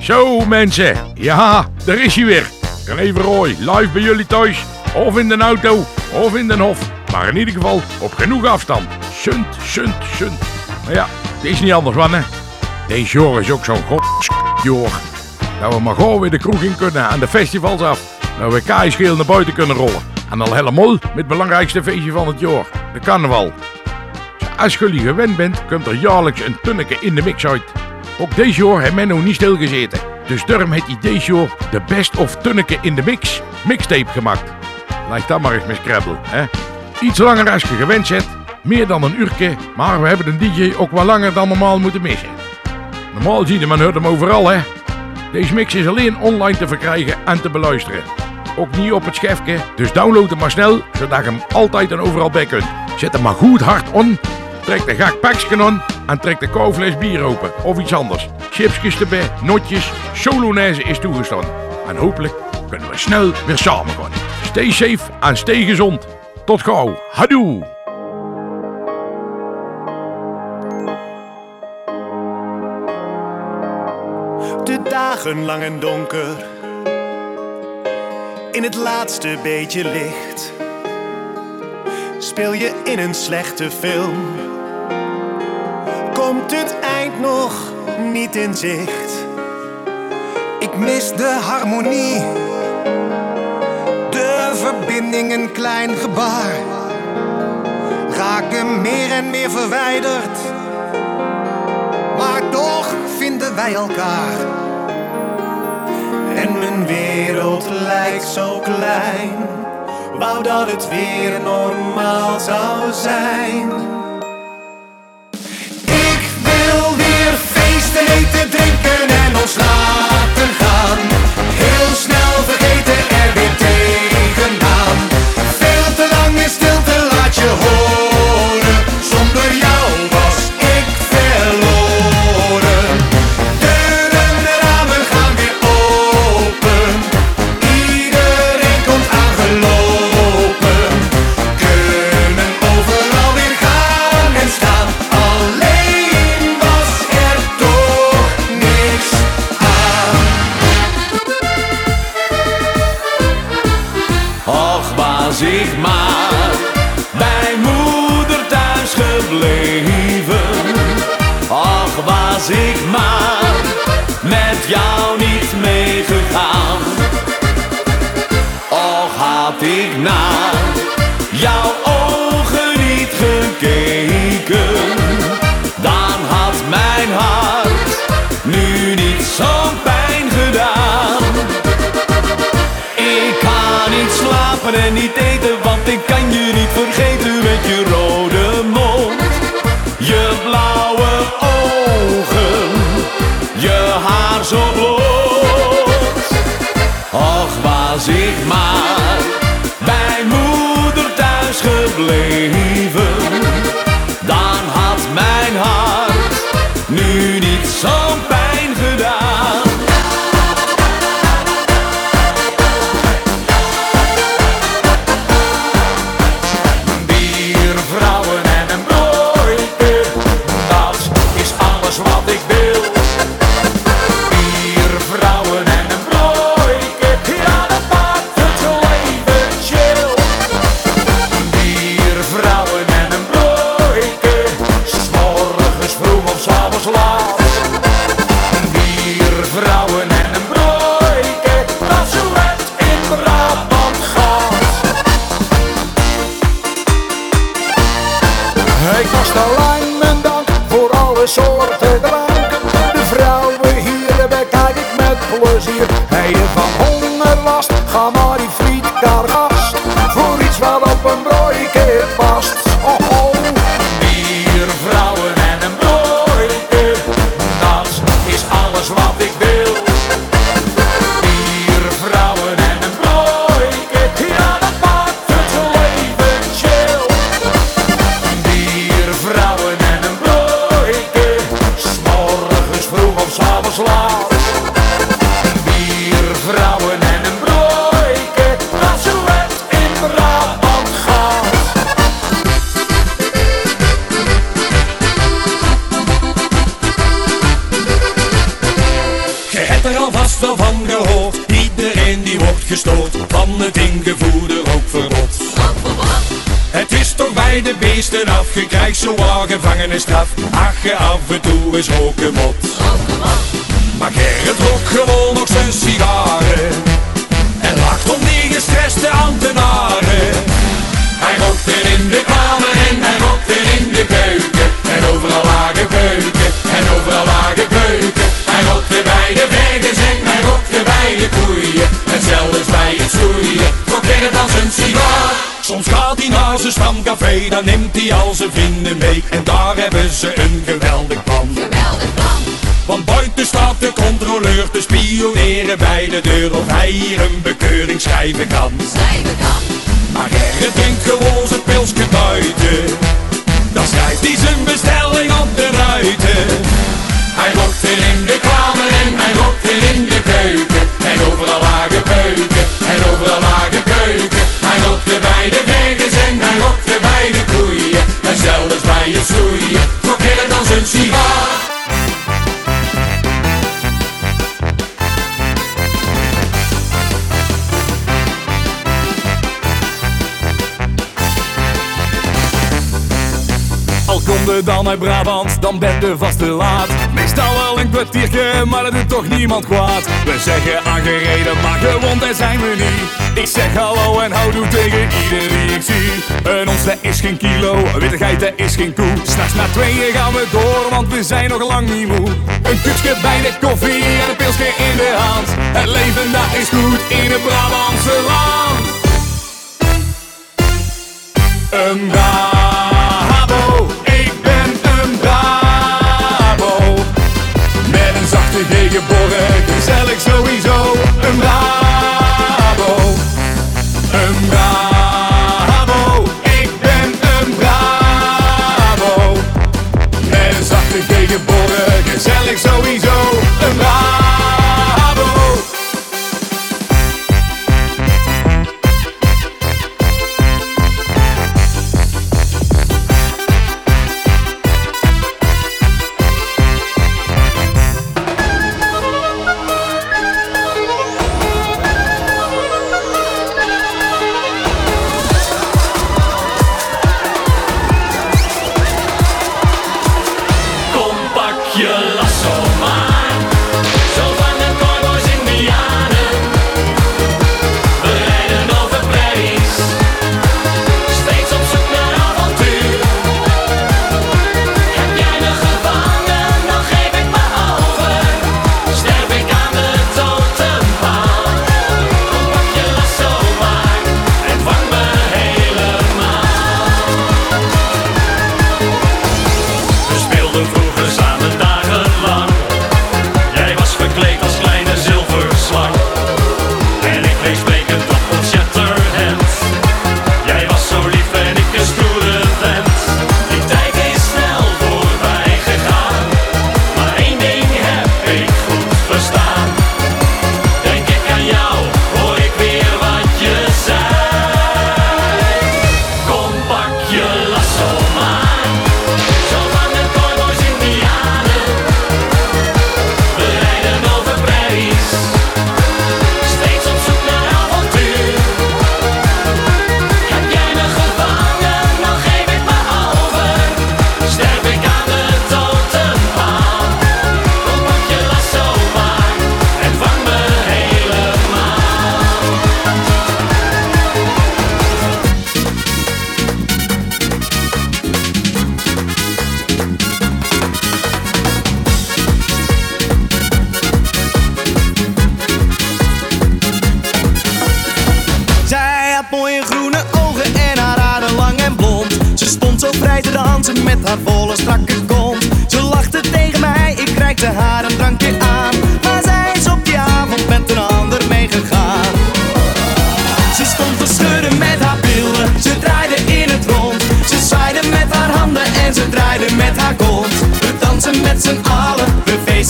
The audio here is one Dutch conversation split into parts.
Zo mensen, ja, daar is hij weer. Rever Roy, live bij jullie thuis, of in de auto, of in de hof. Maar in ieder geval op genoeg afstand. Sunt, sunt, sunt. Maar ja, het is niet anders, man, hè. Deze jaar is ook zo'n godjoor. Dat we maar gewoon weer de kroeg in kunnen en de festivals af. Dat we kaaischeel naar buiten kunnen rollen. En al helemaal met het belangrijkste feestje van het jaar, de carnaval. Als jullie gewend bent, komt er jaarlijks een tunneke in de mix uit. Ook deze jaar heeft Menno niet stilgezeten. Dus daarom heeft hij deze jaar de Best of Tunneke in de Mix mixtape gemaakt. Lijkt dat maar eens met hè? Iets langer als je gewend bent, meer dan een uurtje, maar we hebben een DJ ook wel langer dan normaal moeten missen. Normaal zie je men hoort hem overal, hè? Deze mix is alleen online te verkrijgen en te beluisteren. Ook niet op het schefje, dus download hem maar snel, zodat je hem altijd en overal bij kunt. Zet hem maar goed hard on, trek de gak on en trek de koufles bier open of iets anders. Chipsjes erbij, notjes, solonaise is toegestaan. En hopelijk kunnen we snel weer samen gaan. Stay safe en stay gezond. Tot gauw. Hadoe! De dagen lang en donker. In het laatste beetje licht. Speel je in een slechte film. Komt het eind nog niet in zicht? Ik mis de harmonie. De verbinding een klein gebaar. Raken meer en meer verwijderd. Maar toch vinden wij elkaar. En mijn wereld lijkt zo klein. Wou dat het weer normaal zou zijn. Deutschland. Was maar bij moeder thuis gebleven, je krijgt zowaar gevangenisstraf. Ach, je af en toe is roken mot. Maar Gerrit rookt gewoon nog zijn sigaren. Zijn stamcafé, dan neemt hij al zijn vrienden mee. En daar hebben ze een geweldig plan. Want buiten staat de controleur te spioneren bij de deur of hij hier een bekeuring schrijven kan. Maar Gerrit drinkt gewoon zijn pilsje buiten. Dan schrijft hij zijn bestelling op de ruiten. Dan uit Brabant, dan ben je vast te laat. Meestal wel een kwartiertje, maar dat doet toch niemand kwaad. We zeggen aangereden, maar gewond daar zijn we niet. Ik zeg hallo en houdoe tegen ieder die ik zie. Een ons, dat is geen kilo, wittigheid, dat is geen koe. S'nachts na tweeën gaan we door, want we zijn nog lang niet moe. Een kutsje bij de koffie en een pilsje in de hand. Het leven, dat is goed in het Brabantse land. Een Brabo,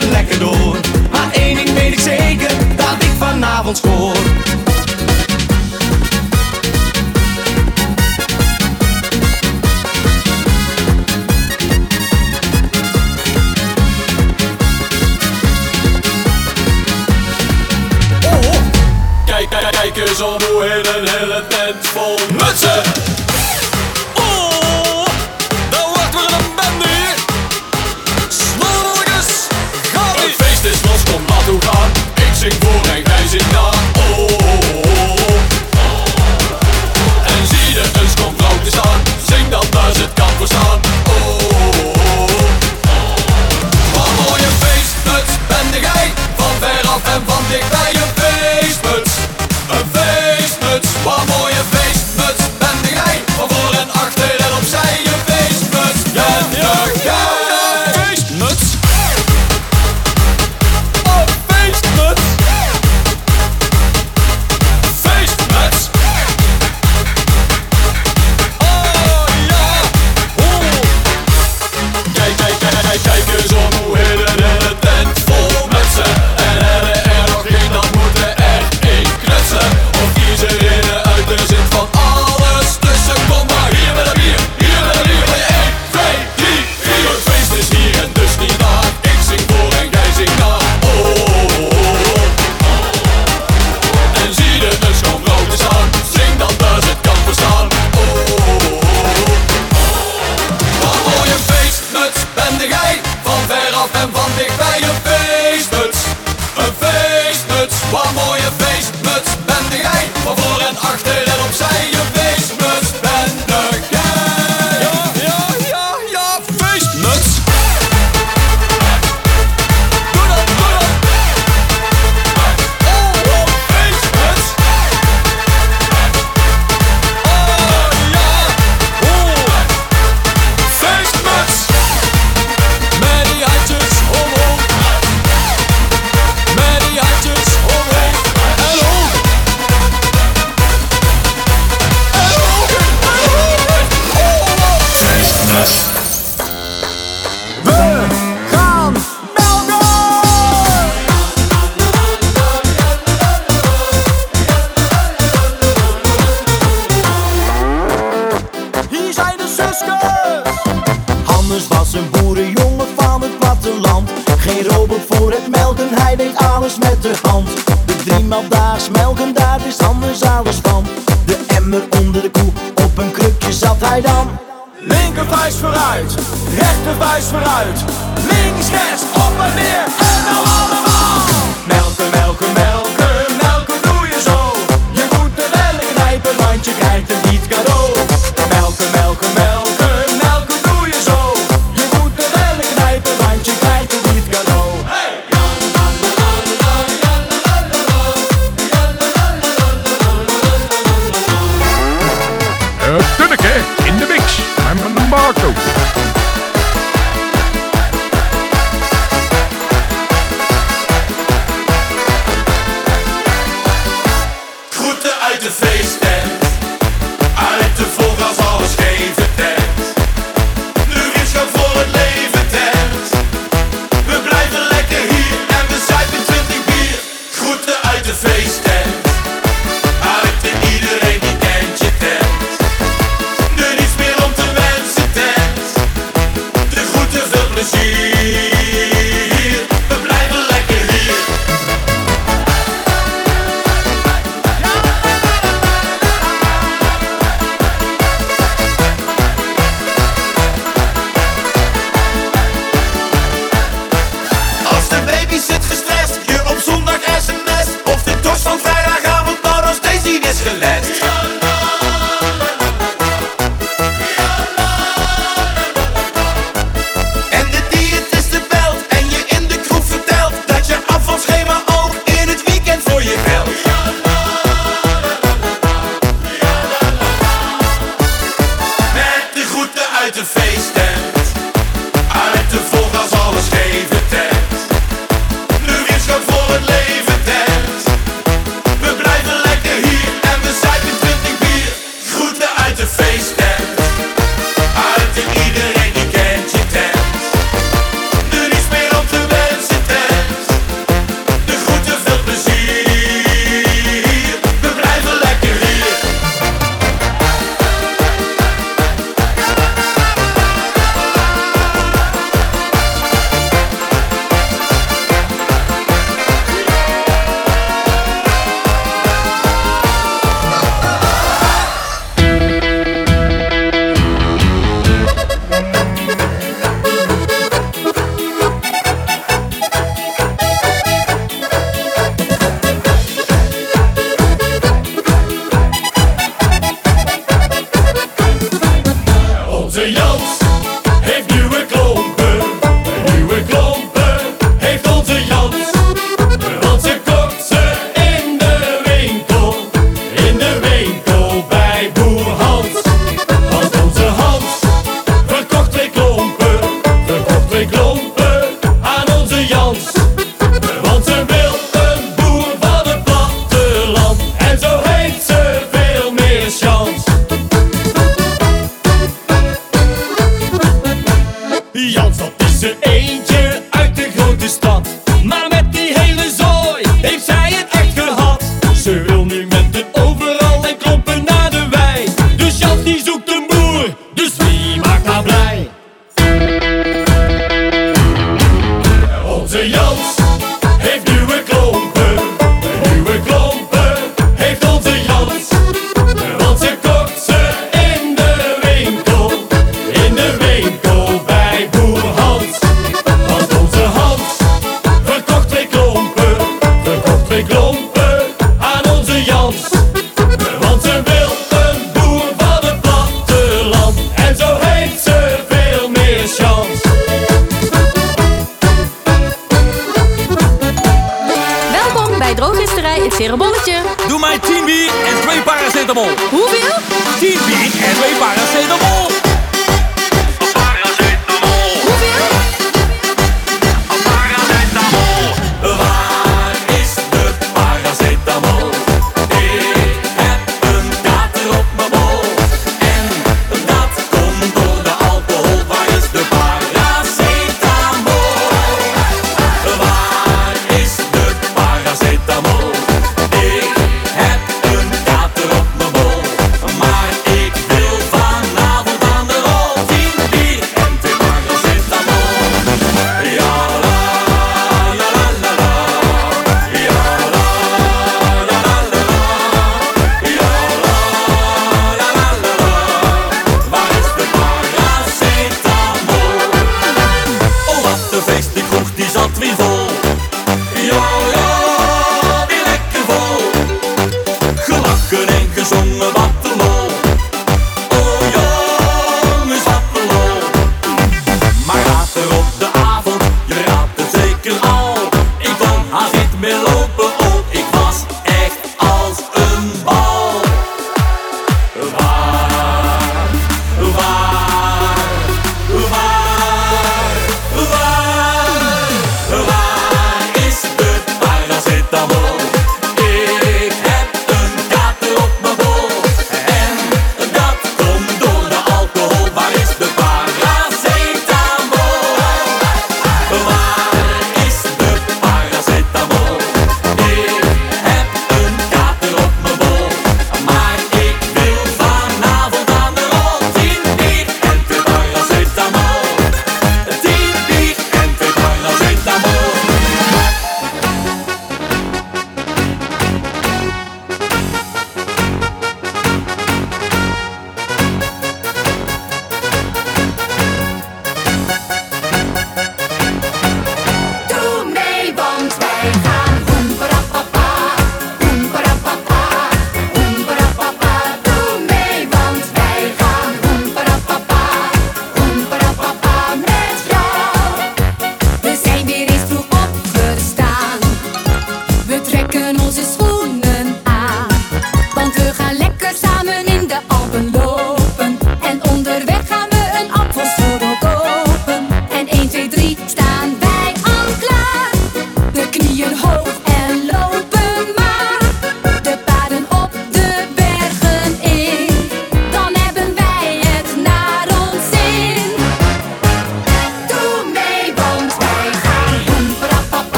lekker door. Maar één ding weet ik zeker, dat ik vanavond scoor. als alles geven.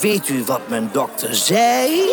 Weet u wat mijn dokter zei?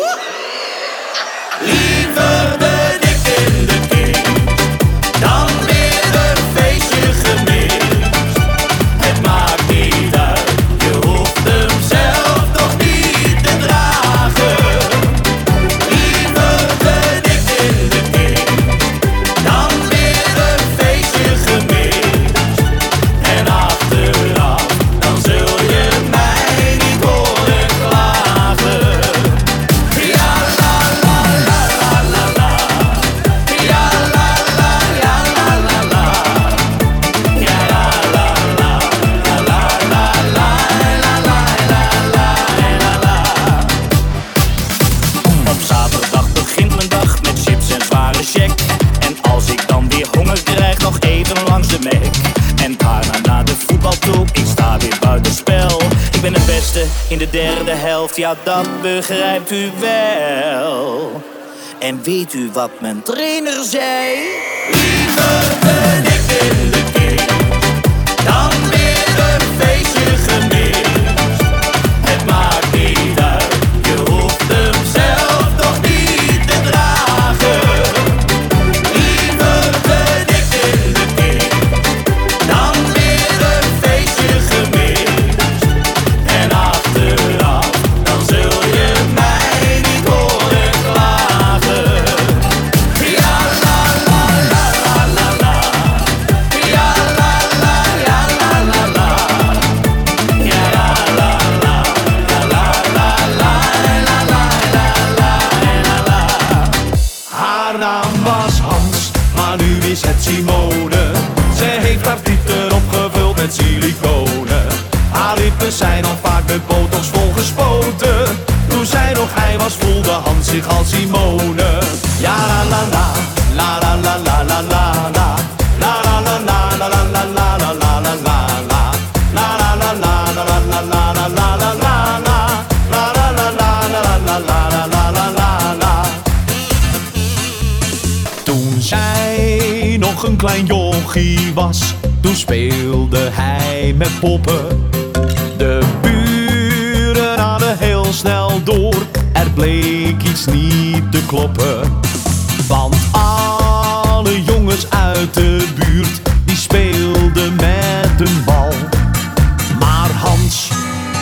de derde helft, ja dat begrijpt u wel. En weet u wat mijn trainer zei? Liever ben ik in de kick Speelde hij met poppen. De buren hadden heel snel door. Er bleek iets niet te kloppen. Want alle jongens uit de buurt die speelden met een bal. Maar Hans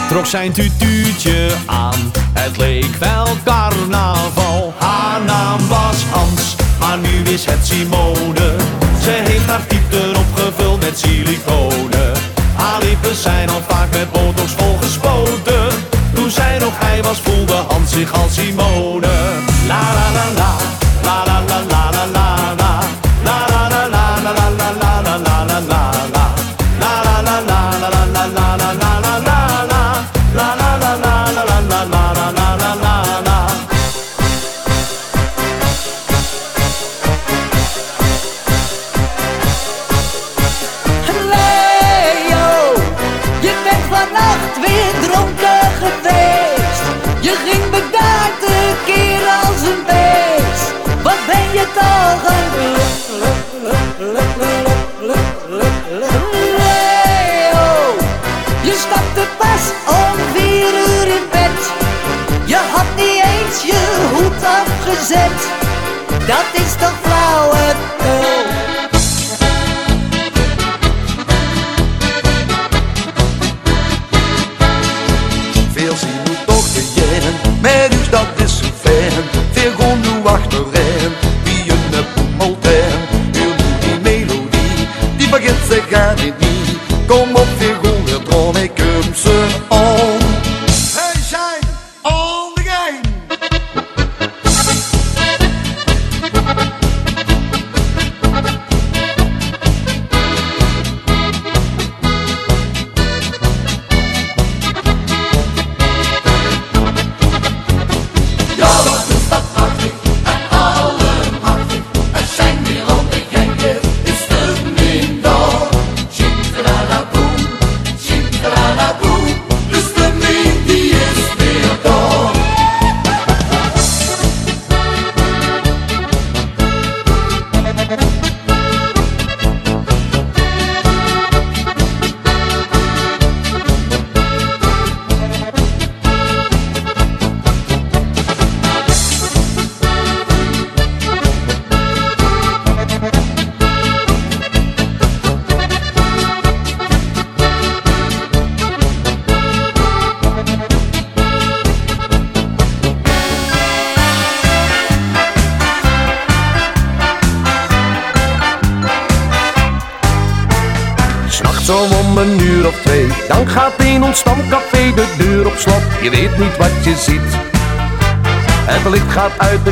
trok zijn tutuutje aan. Het leek wel carnaval. Haar naam was Hans, maar nu is het Simon. hij was voelde Hans zich als Simone.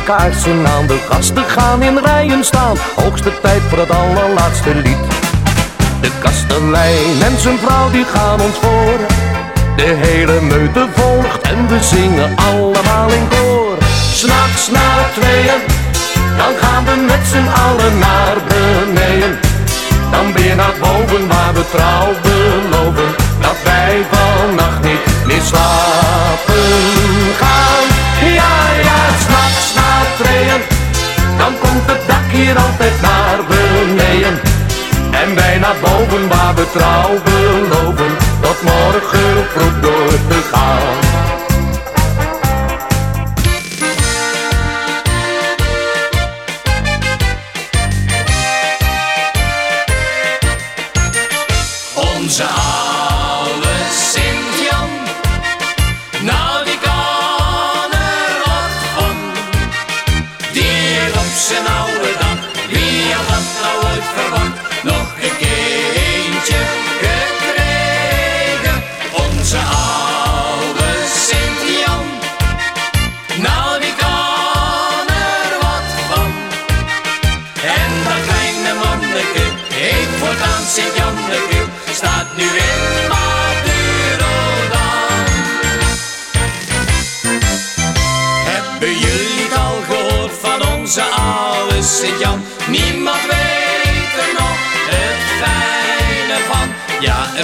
Kaarsen aan, de gasten gaan in rijen staan. Hoogste tijd voor het allerlaatste lied. De kastelein en zijn vrouw die gaan ons voor. De hele meute volgt en we zingen allemaal in koor. S'nachts na tweeën, dan gaan we met z'n allen naar beneden. Dan weer naar boven waar we trouw beloven Dat wij vannacht niet meer slapen gaan Ja, ja, s'nachts na tweeën Dan komt het dak hier altijd naar beneden. En wij naar boven waar we trouw beloven Tot morgen vroeg door te gaan. Onze oude Sint-Jan, nou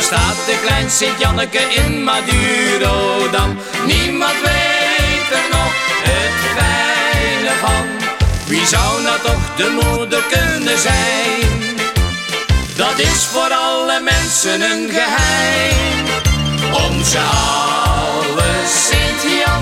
staat de klein Sint-Janneke in Madurodam. Niemand weet er nog het fijne van. Wie zou nou toch de moeder kunnen zijn? Dat is voor alle mensen een geheim. Onze oude Sint-Jan,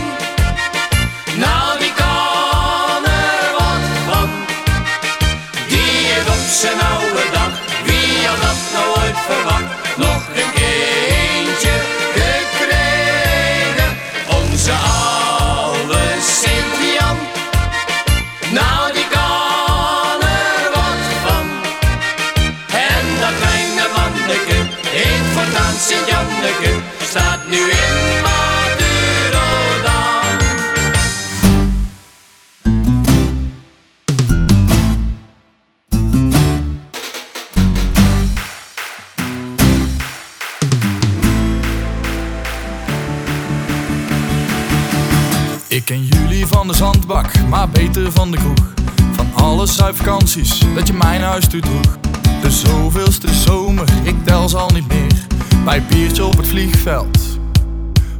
van de kroeg. Van alle zuipvakanties dat je mijn huis toe droeg. De zoveelste zomer, ik tel ze al niet meer. Bij biertje op het vliegveld,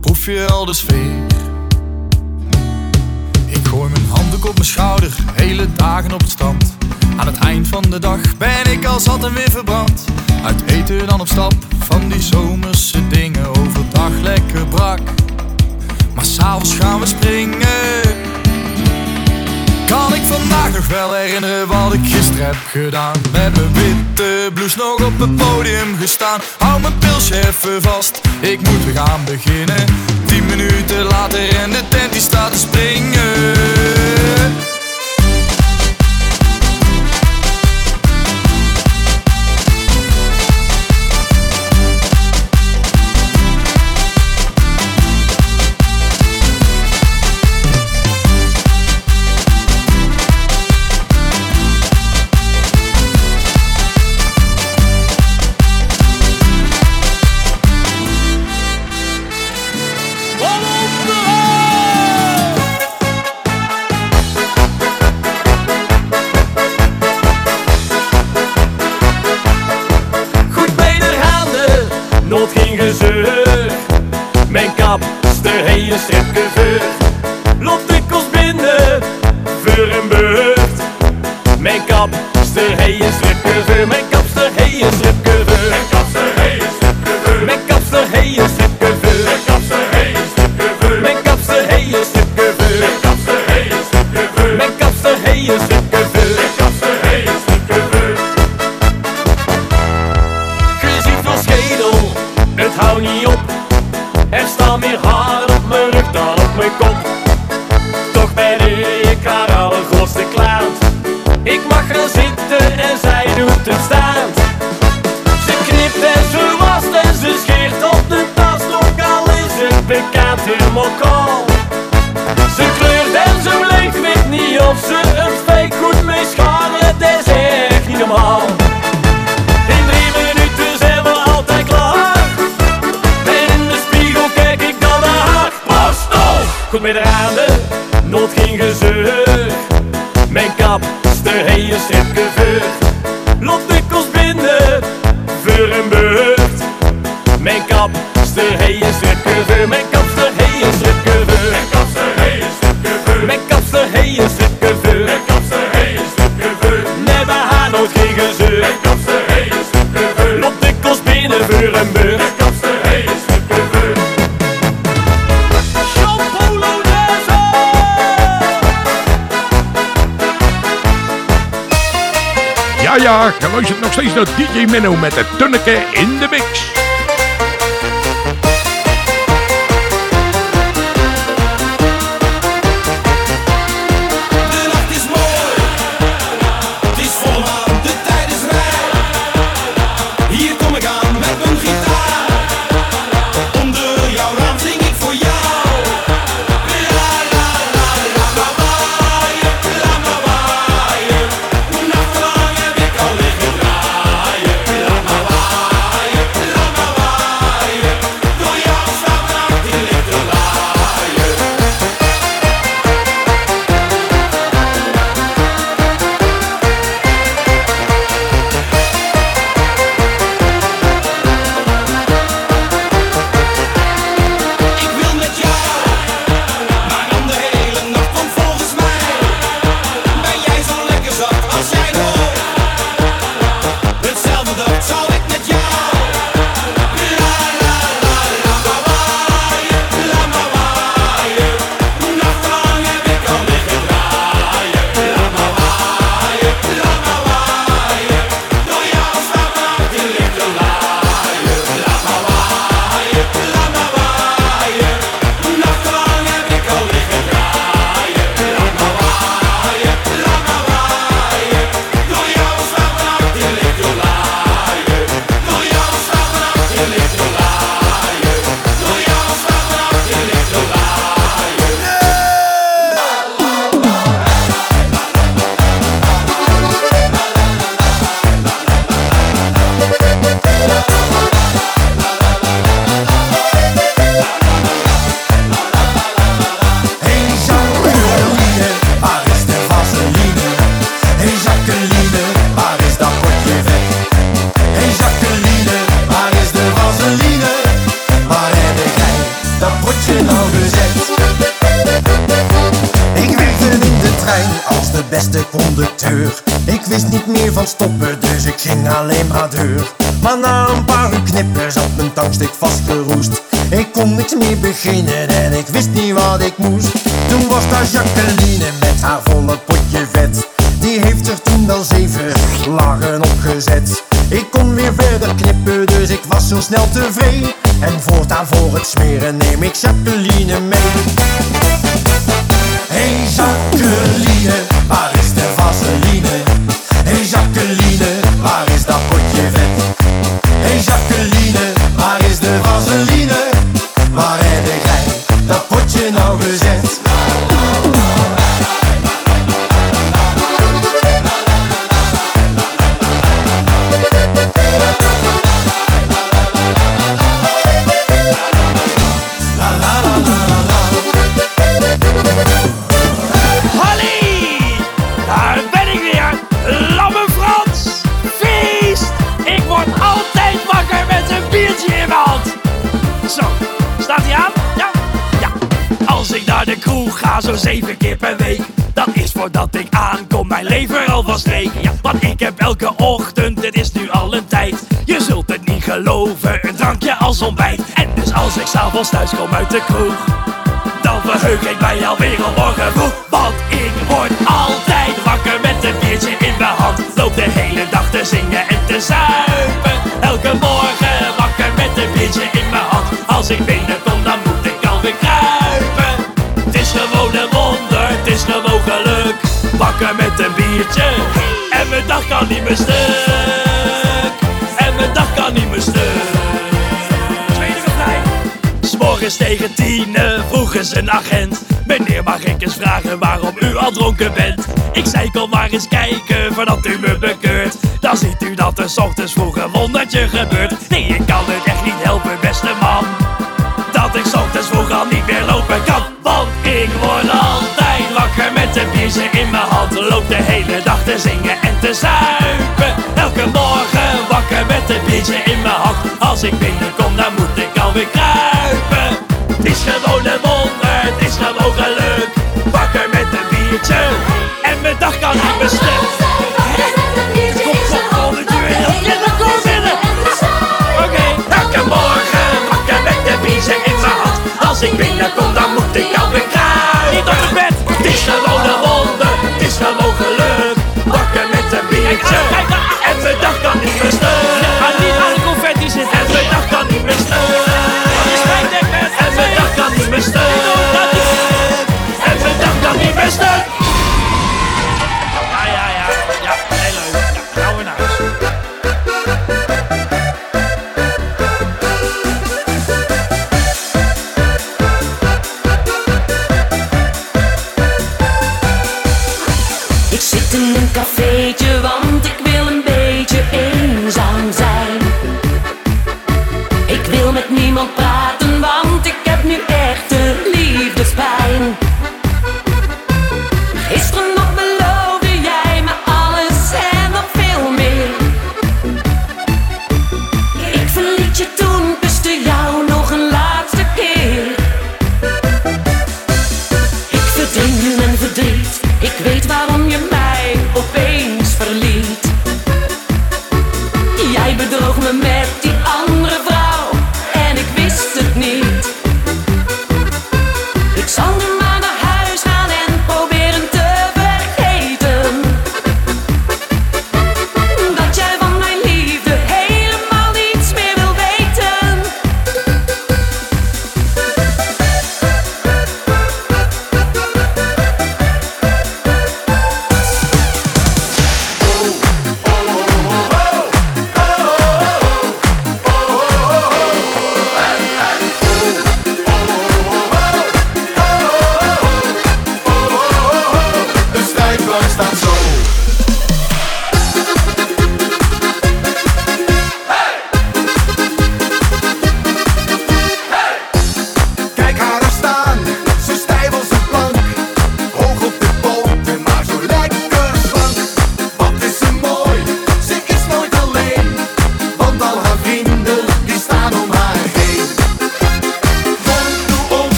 proef je al de sfeer. Ik gooi mijn handdoek op mijn schouder, hele dagen op het strand. Aan het eind van de dag ben ik al zat en weer verbrand. Uit eten dan op stap, van die zomerse dingen. Overdag lekker brak, maar s'avonds gaan we springen. Kan ik vandaag nog wel herinneren wat ik gisteren heb gedaan? Met mijn witte blouse nog op het podium gestaan. Hou mijn pilsje even vast, ik moet weer gaan beginnen. Tien minuten later en de tent die staat te springen. ja, geluisterd nog steeds naar DJ Menno met de Tunneke in de mix. Dakota. Te zingen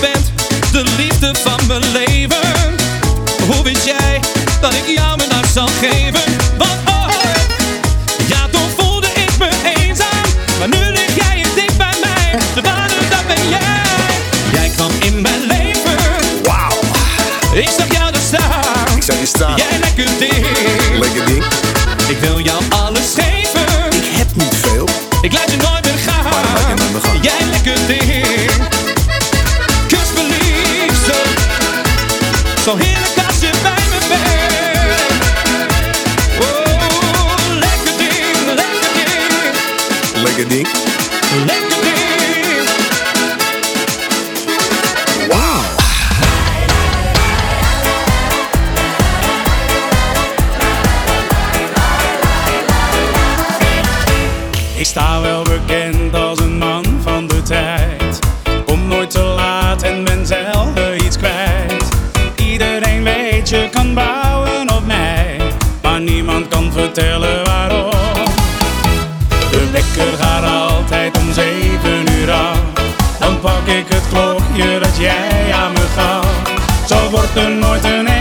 bent de liefde van mijn leven. Hoe wist jij dat ik jou mijn hart zal geven? Want oh, oh. ja, toen voelde ik me eenzaam. Maar nu lig jij het dicht bij mij. De waarde, dat ben jij. Jij kwam in mijn leven. Wauw. Ik zag jou daar staan. Ik zag je staan. Jij lekker ding. Ik wil jou allemaal. wordt er nooit een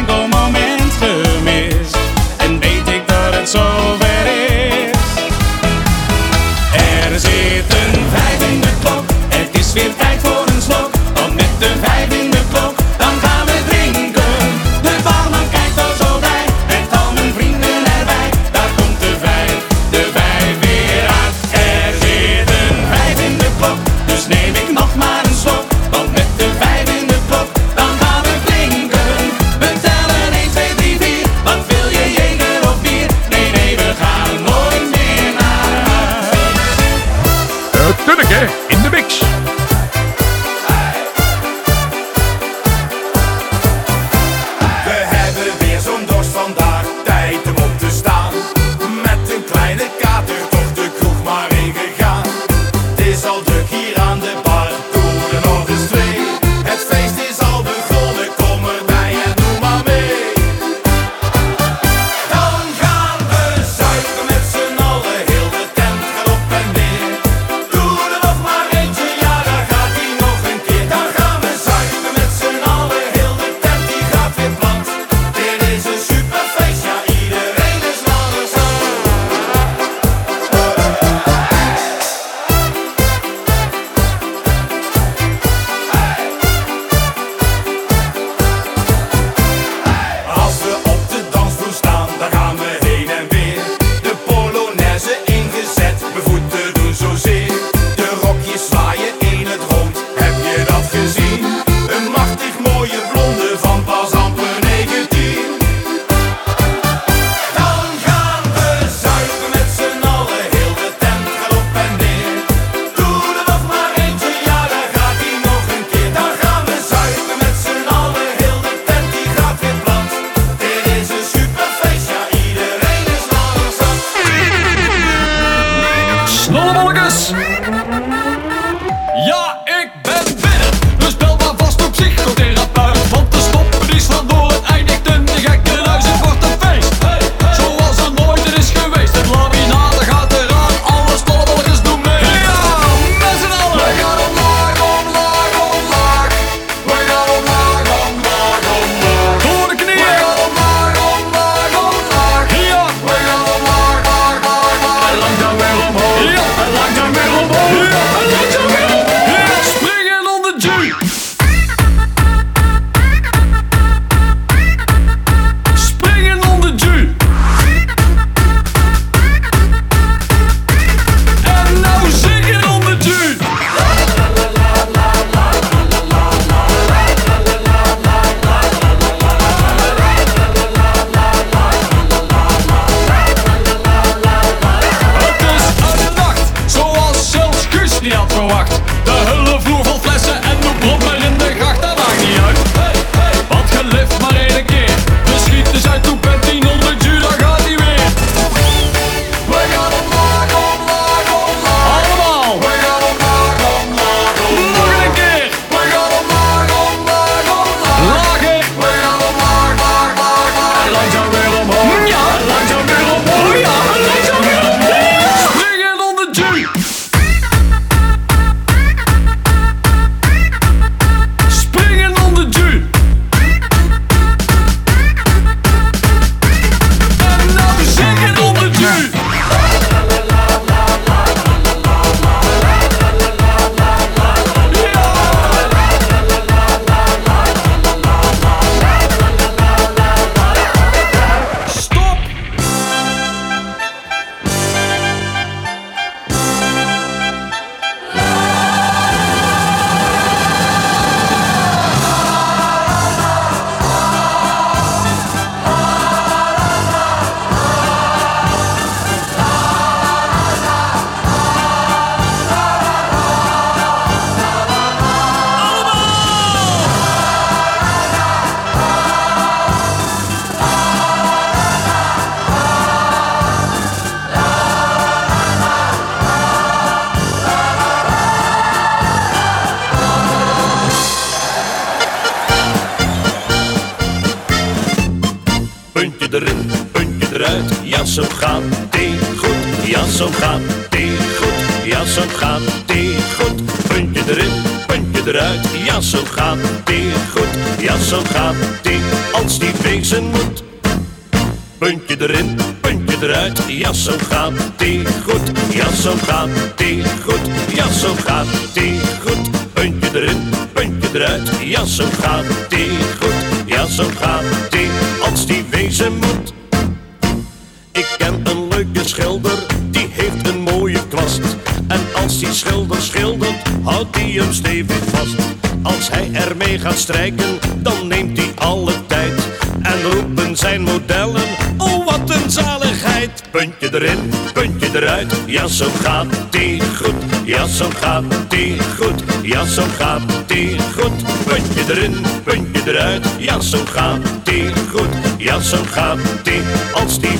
zo gaat die goed. Puntje erin, puntje eruit, ja zo gaat die goed. Ja zo gaat die, als die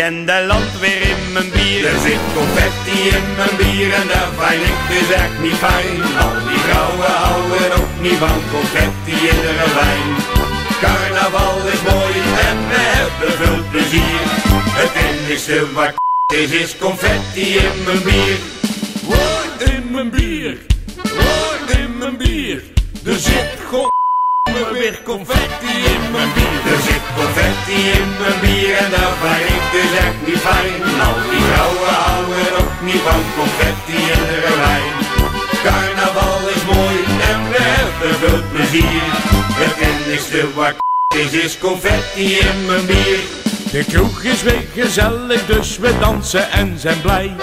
en de land weer in mijn bier. Er zit confetti in mijn bier en dat vind ik dus echt niet fijn. Al die vrouwen houden ook niet van confetti in de wijn. Carnaval is mooi en we hebben veel plezier. Het enige wat is, is confetti in mijn bier. Woord in mijn bier, woord in mijn bier. Er zit god weer confetti in mijn bier. Er zit confetti in mijn bier en dat dus echt niet fijn. Al die vrouwen houden ook niet van confetti in de wijn. Carnaval is mooi en we hebben veel plezier. Het enige wat is, is confetti in mijn bier. De kroeg is weer gezellig, dus we dansen en zijn blij.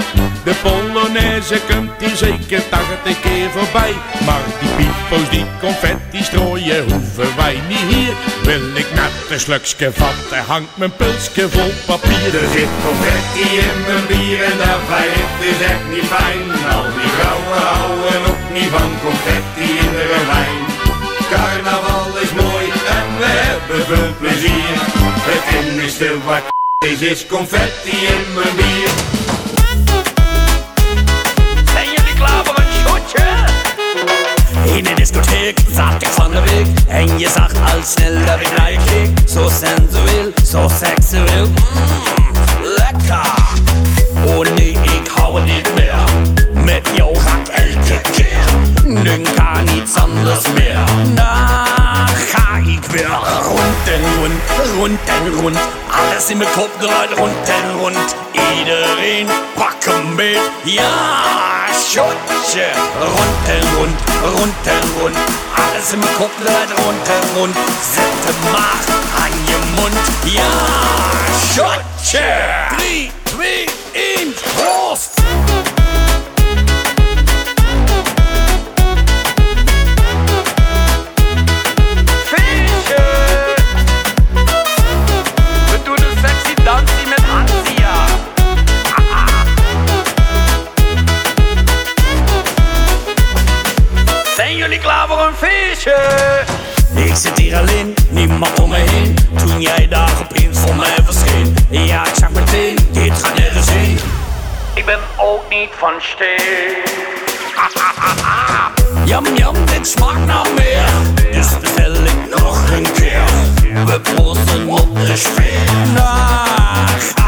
De Polonaise komt hier zeker 80 keer voorbij. Maar die pipo's die confetti strooien, hoeven wij niet hier. Wil ik net een slukje vatten, hangt mijn pulsje vol papier. Er zit confetti in mijn bier en dat ik dus echt niet fijn. Al die vrouwen houden ook niet van confetti in de wijn. Carnaval hebben veel plezier. Het enige wat is, is confetti in mijn bier. Zijn jullie klaar voor een shotje? In de discotheek zat ik van de week. En je zag al snel dat ik naar je keek. Zo sensueel, zo seksueel. Mm, Lekker. Oh nee, ik hou het niet meer. Met jou ga ik elke keer. Nu kan niets anders meer. Dan ga ik weer rond en rond, rond en rond Alles in mijn kop draait rond en rond Iedereen pak een beet, ja shotje Rond en rond, rond en rond Alles in mijn kop draait rond en rond Zet hem maar aan je mond mond. Ja, shotje. 3, 2, 1, proost. Ik zit hier alleen, niemand om me heen. Toen jij daar opeens voor mij verscheen. Ja, ik zag meteen, dit gaat nergens heen. Ik ben ook niet van steen. Jam, jam, dit smaakt naar meer. Dus bestel ik nog een keer. We proosten op de sfeer.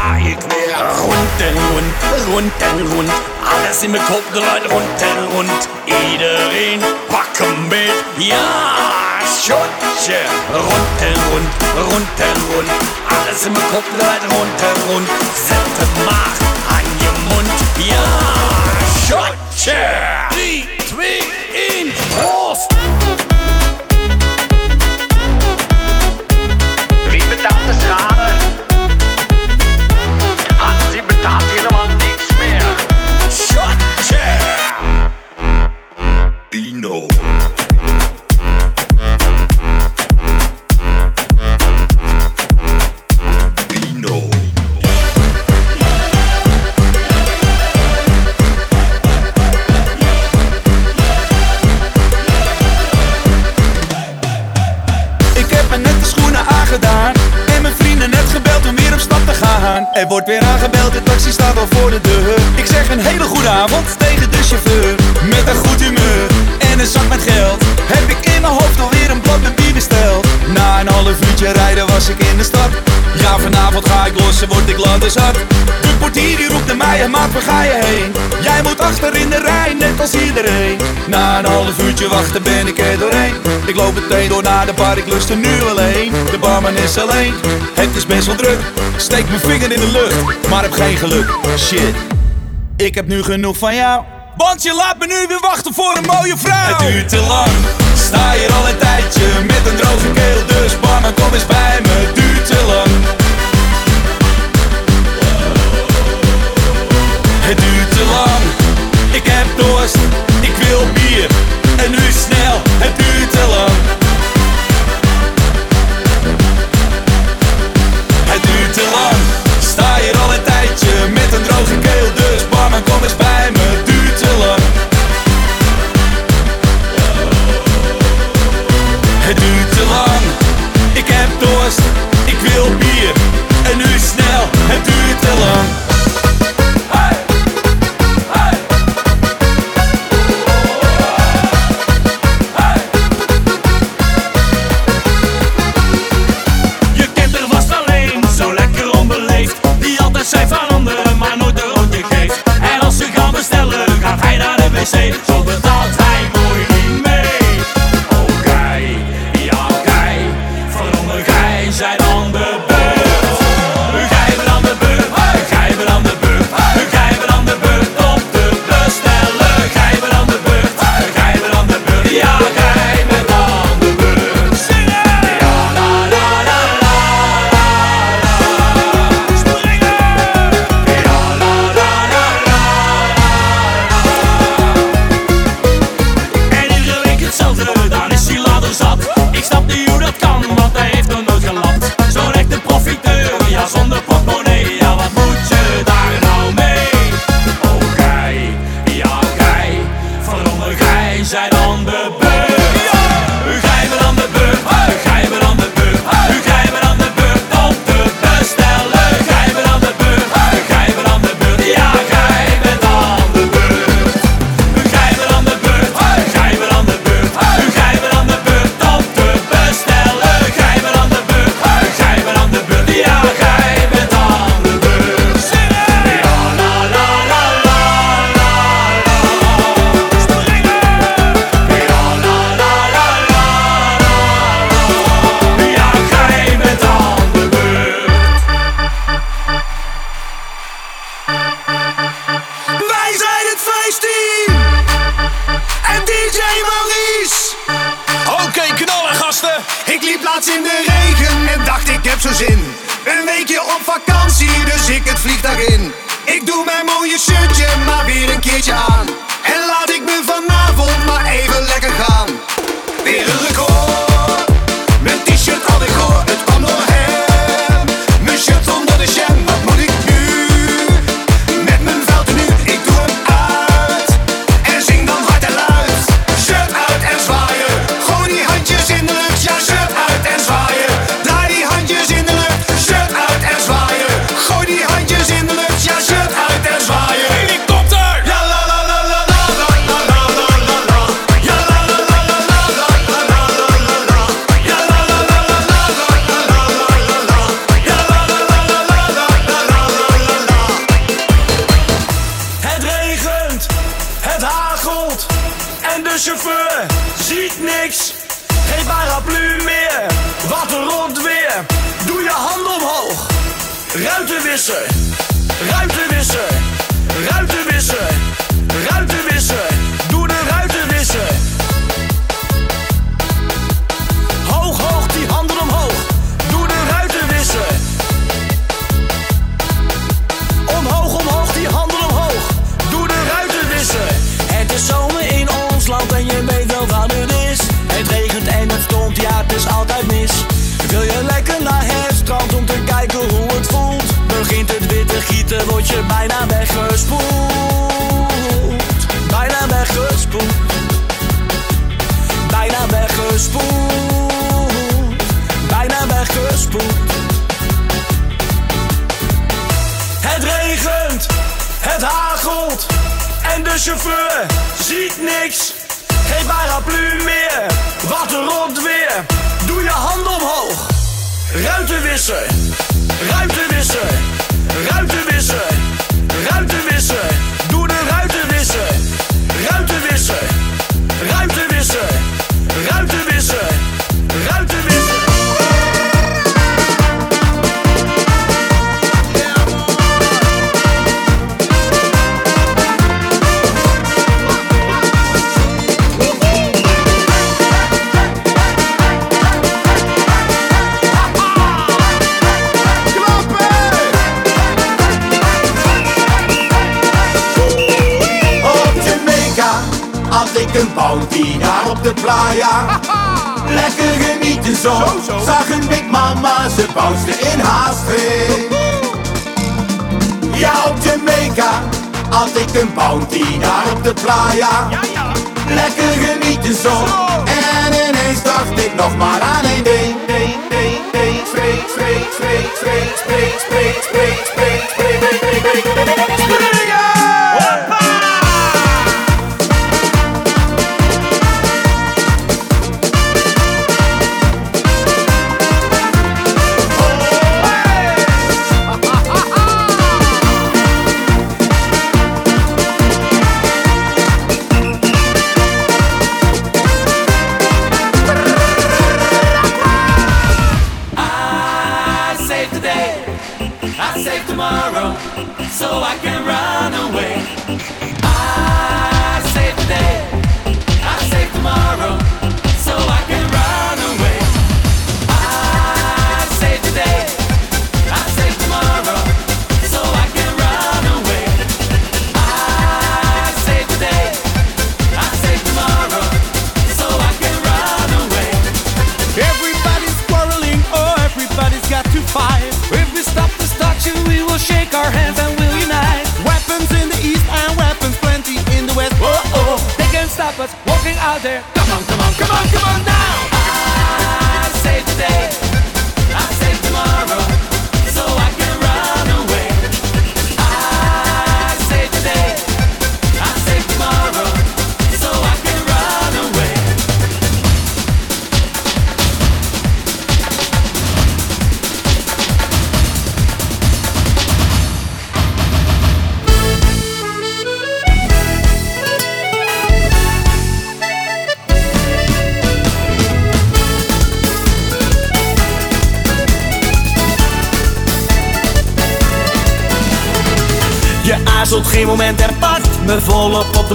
Ga ik weer. Rond en rond, rond en rond. Alles in mijn kop draait rond en rond. Iedereen pak een beet. Ja, shotje. Rond en rond, rond en rond. Alles in mijn kop draait rond en rond. Zet het maar aan je mond. Ja, shotje. 3, 2, wordt weer aangebeld, de taxi staat al voor de deur. Ik zeg een hele goede avond tegen de chauffeur. Met een goed humeur en een zak met geld Heb ik in mijn hoofd alweer een blad met bier besteld Na een half uurtje rijden was ik in de stad. Ja, vanavond ga ik los en word ik land zat. De portier die roept naar mij en maat, waar ga je heen? Jij moet achter in de rij, net als iedereen. Na een half uurtje wachten ben ik er doorheen. Ik loop meteen door naar de bar, ik lust er nu alleen. De barman is alleen, het is best wel druk. Steek mijn vinger in de lucht, maar heb geen geluk. Shit, ik heb nu genoeg van jou Want je laat me nu weer wachten voor een mooie vrouw. Het duurt te lang, sta hier al een tijdje Met een droge keel, dus barman kom eens bij me duurt te lang. Het duurt te lang, ik heb dorst, ik wil bier. En nu snel,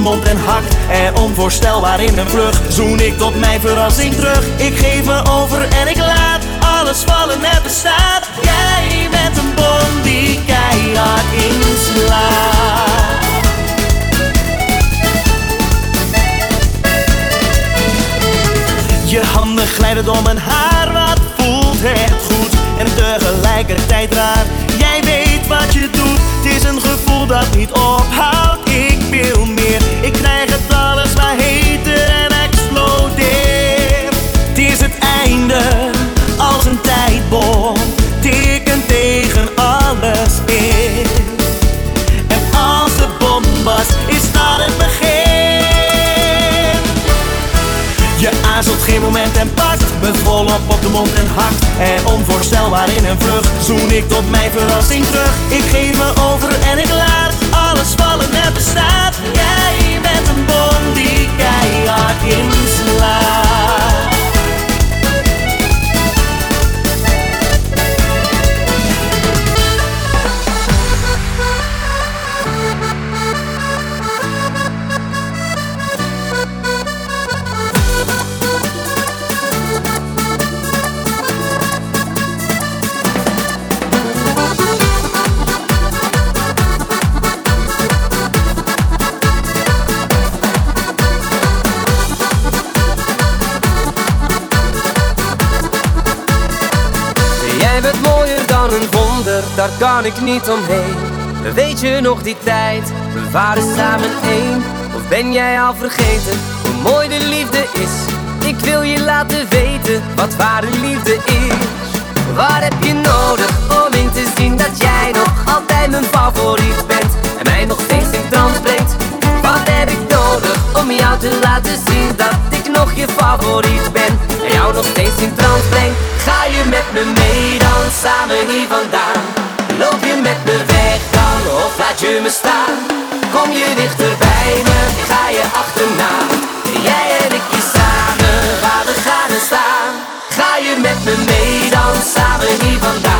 mond en hakt er onvoorstelbaar in een vlucht. Zoen ik tot mijn verrassing terug. Ik geef me over en ik laat bestaat. Jij bent een bom die keihard inslaat. Je handen glijden door mijn haar, wat voelt het goed en tegelijkertijd raar. Jij weet wat je doet, het is een gevoel dat niet ophoudt. Me volop op de mond en hart. En onvoorstelbaar in een vlucht zoen ik tot mijn verrassing terug. Ik geef me over en ik laat alles vallen en bestaat Jij bent een bom die keihard inslaat daar kan ik niet omheen. Weet je nog die tijd, we waren samen één? Of ben jij al vergeten hoe mooi de liefde is? Ik wil je laten weten wat ware liefde is. Waar heb je nodig om in te zien dat jij nog altijd mijn favoriet bent? En mij nog steeds in trance brengt. Wat heb ik nodig om jou te laten zien dat ik nog je favoriet ben? En jou nog steeds in trance breng. Ga je met me mee dan samen hier vandaan? Loop je met me weg dan of laat je me staan? Kom je dichter bij me, ga je achterna? Jij en ik hier samen, waar we gaan staan. Ga je met me mee dan samen hier vandaan?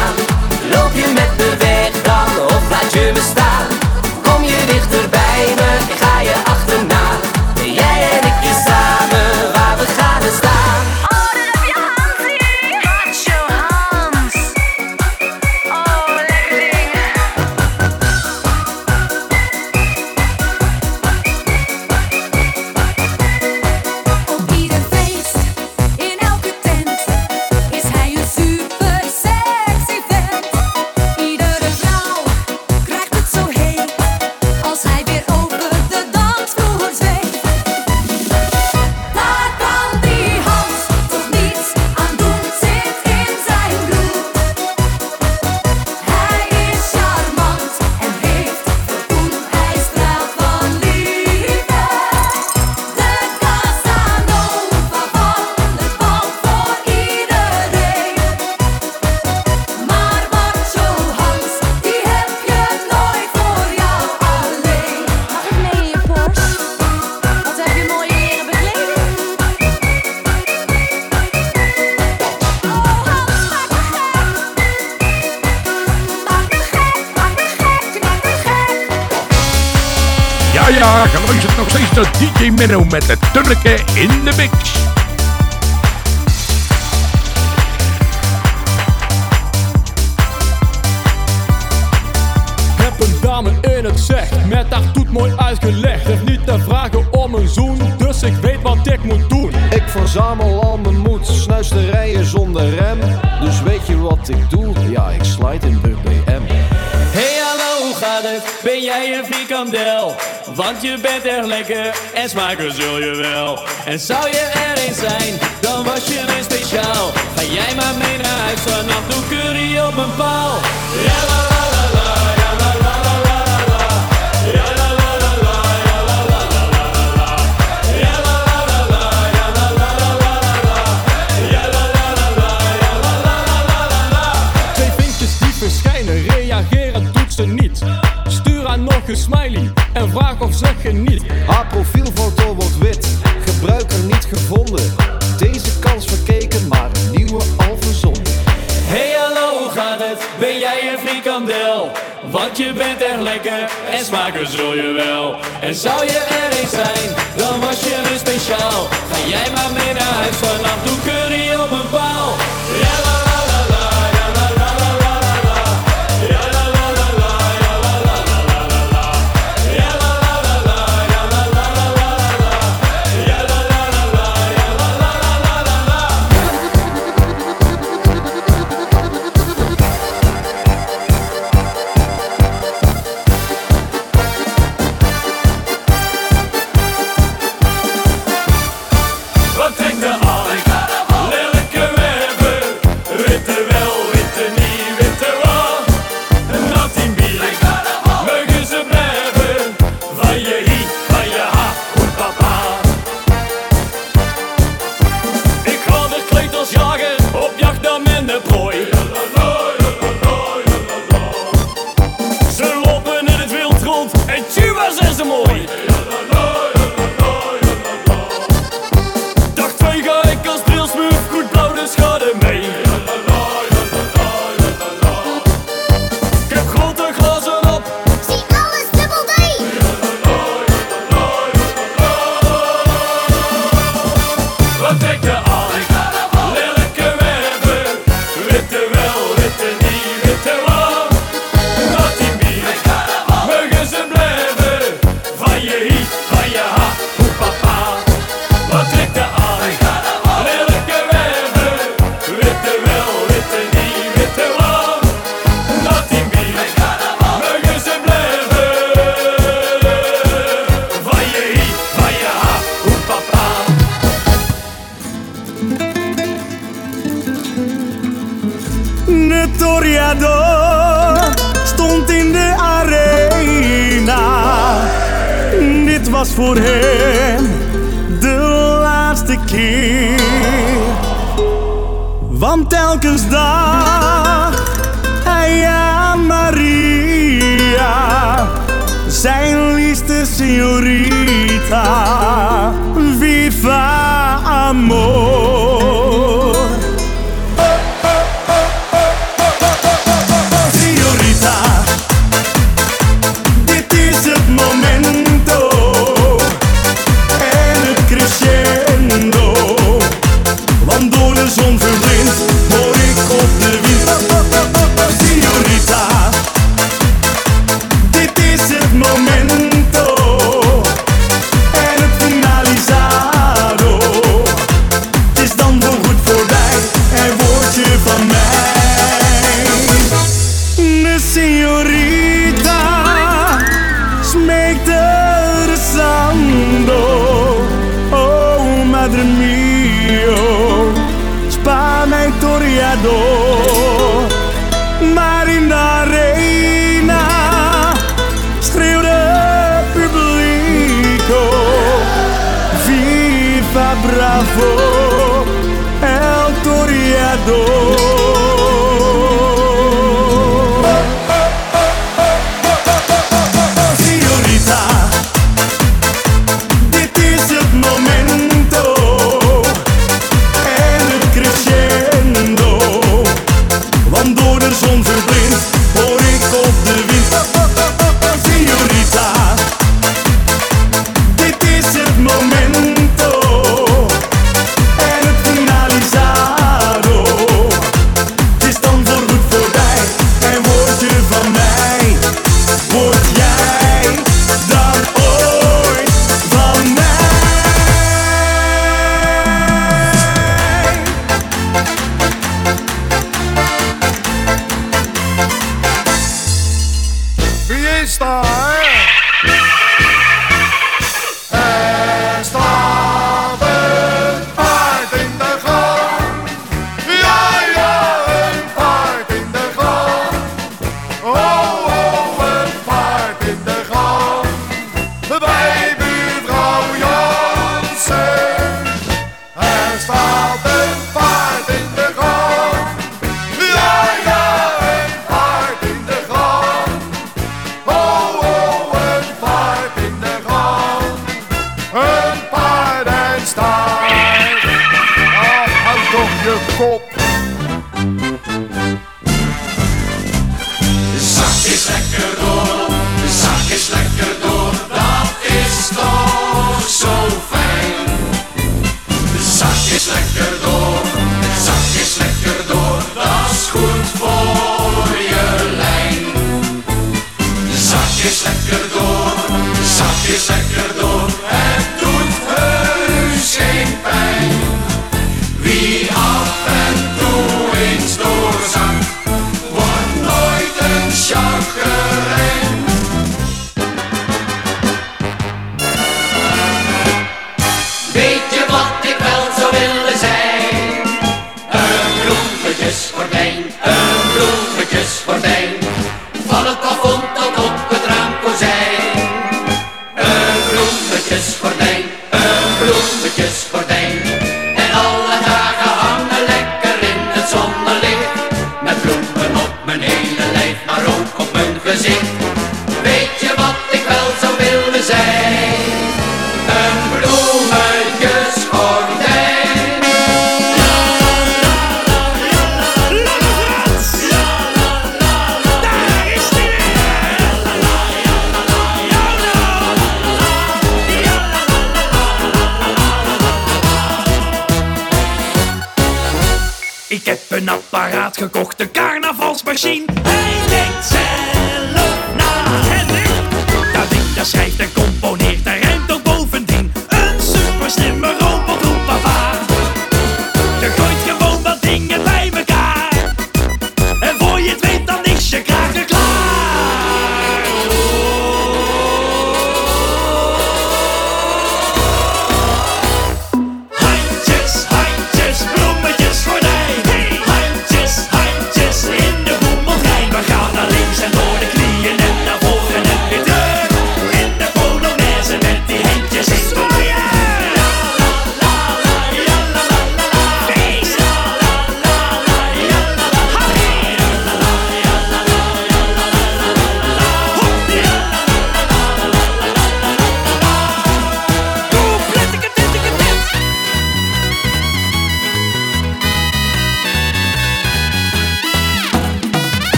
Naar DJ Menno met Je bent erg lekker en smaken zul je wel. En zou je er eens zijn, dan was je weer speciaal. Ga jij maar mee Je bent erg lekker en smaken zul je wel. En zou je er eens zijn, dan was je weer speciaal. Ga jij maar mee naar huis, vanaf doe curry op een paal.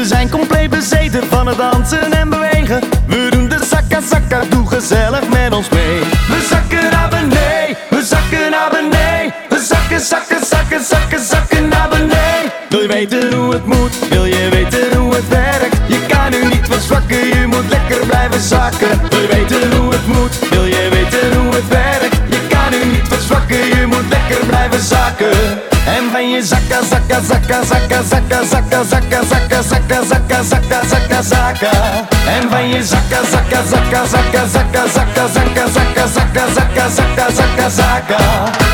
We zijn compleet bezeten van het dansen en bewegen. We doen de zakka zakka, doe gezellig met ons mee. We zakken naar beneden, we zakken naar beneden. We zakken, zakken, zakken, zakken, zakken naar beneden. Wil je weten hoe het moet? Wil je weten hoe het werkt? Je kan nu niet wat zwakken, je moet lekker blijven zakken. e zaca, zaca, zaca, zaca, zaca, zaca, zaca, zaca, zaca, zaca, zaca, zaca, zaca. En van zaca, zaca, zaca, zaca, zaca, zaca, zaca, zaca, zaca, zaca, zaca, zaca, zaca. zakken.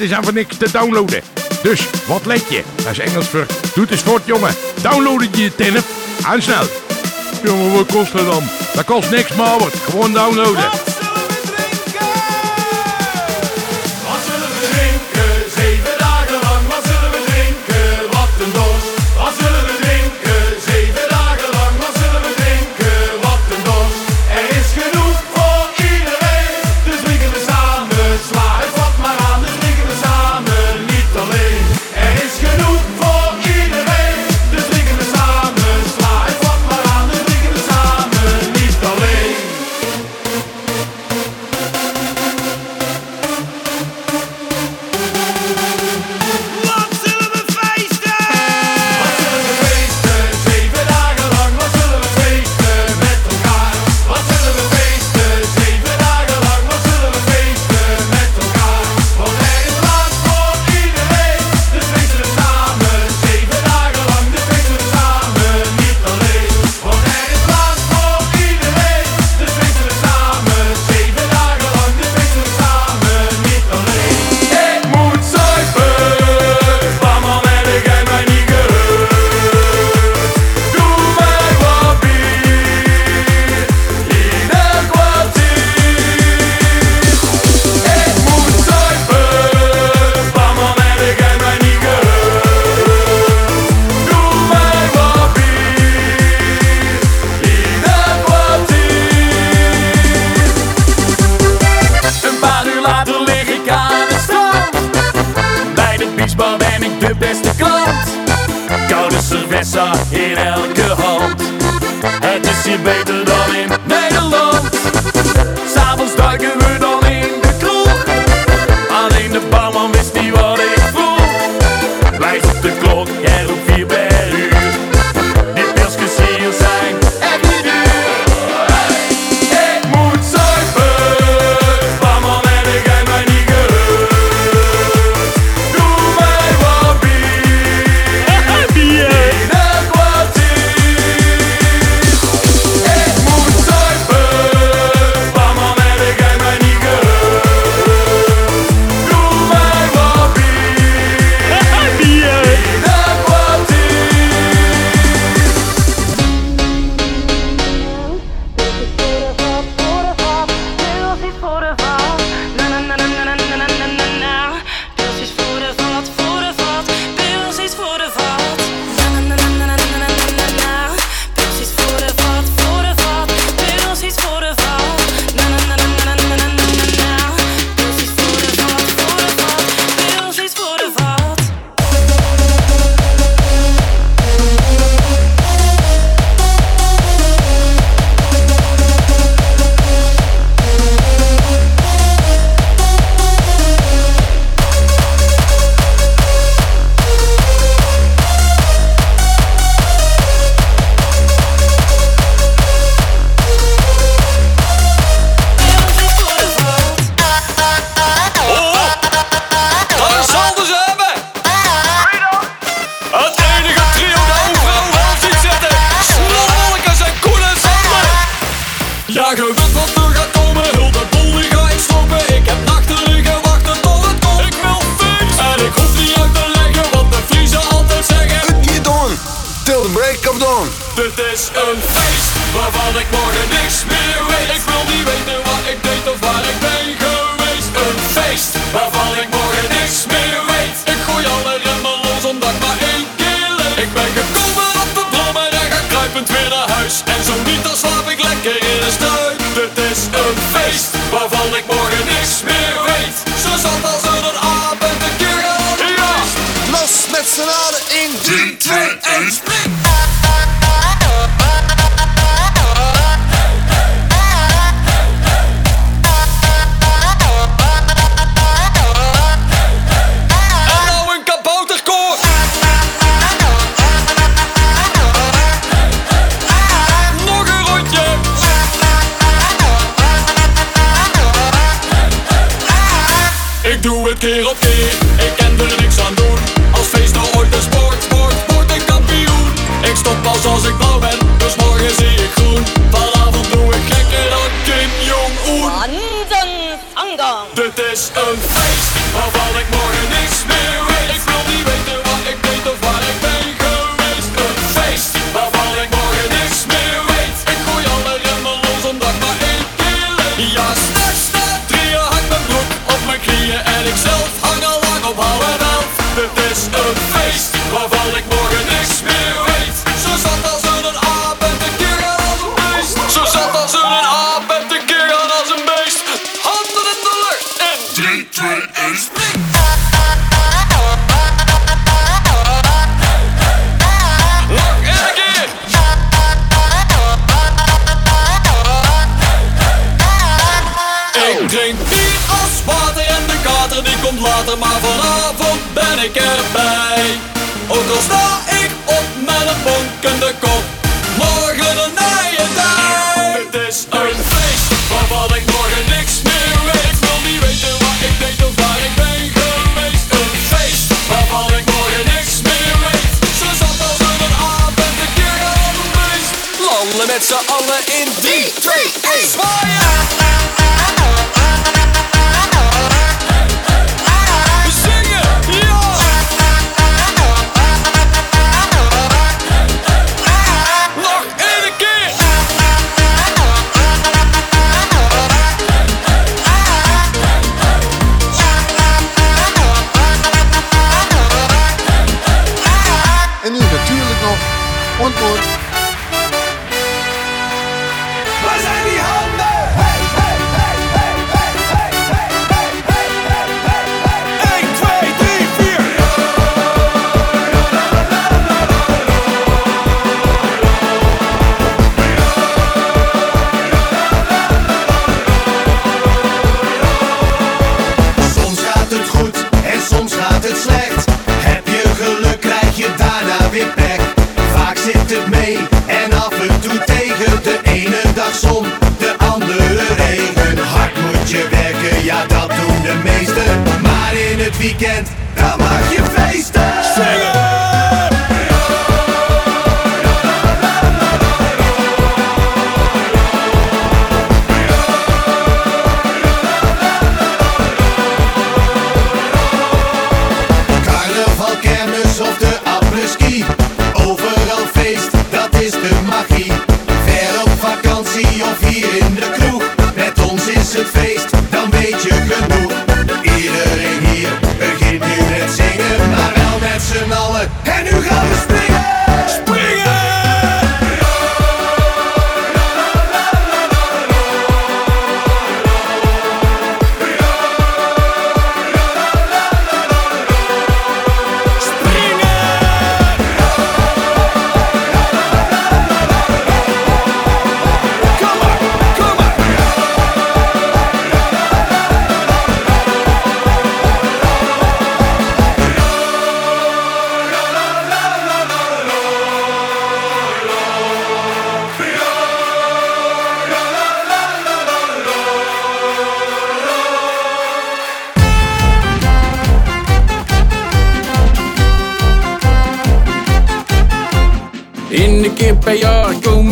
is en voor niks te downloaden. Dus wat let je? Dat is Engels voor doet de voort, jongen. Download het je tennep en snel. Jongen, wat kost dat dan? Dat kost niks, maar wat. Gewoon downloaden.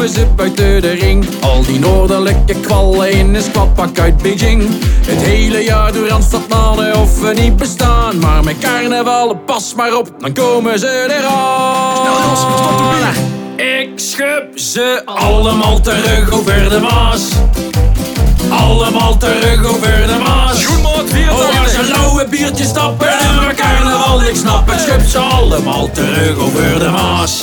we ze buiten de ring. Al die noordelijke kwallen in een squadpak uit Beijing. Het hele jaar door Randstad mannen of we niet bestaan. Maar met carnaval, pas maar op, dan komen ze eraan. Ik schub ze allemaal terug over de Maas. Allemaal terug over de Maas. Oh, als ze rauwe biertjes stappen en we carnaval niks snappen. Ik schub ze allemaal terug over de Maas.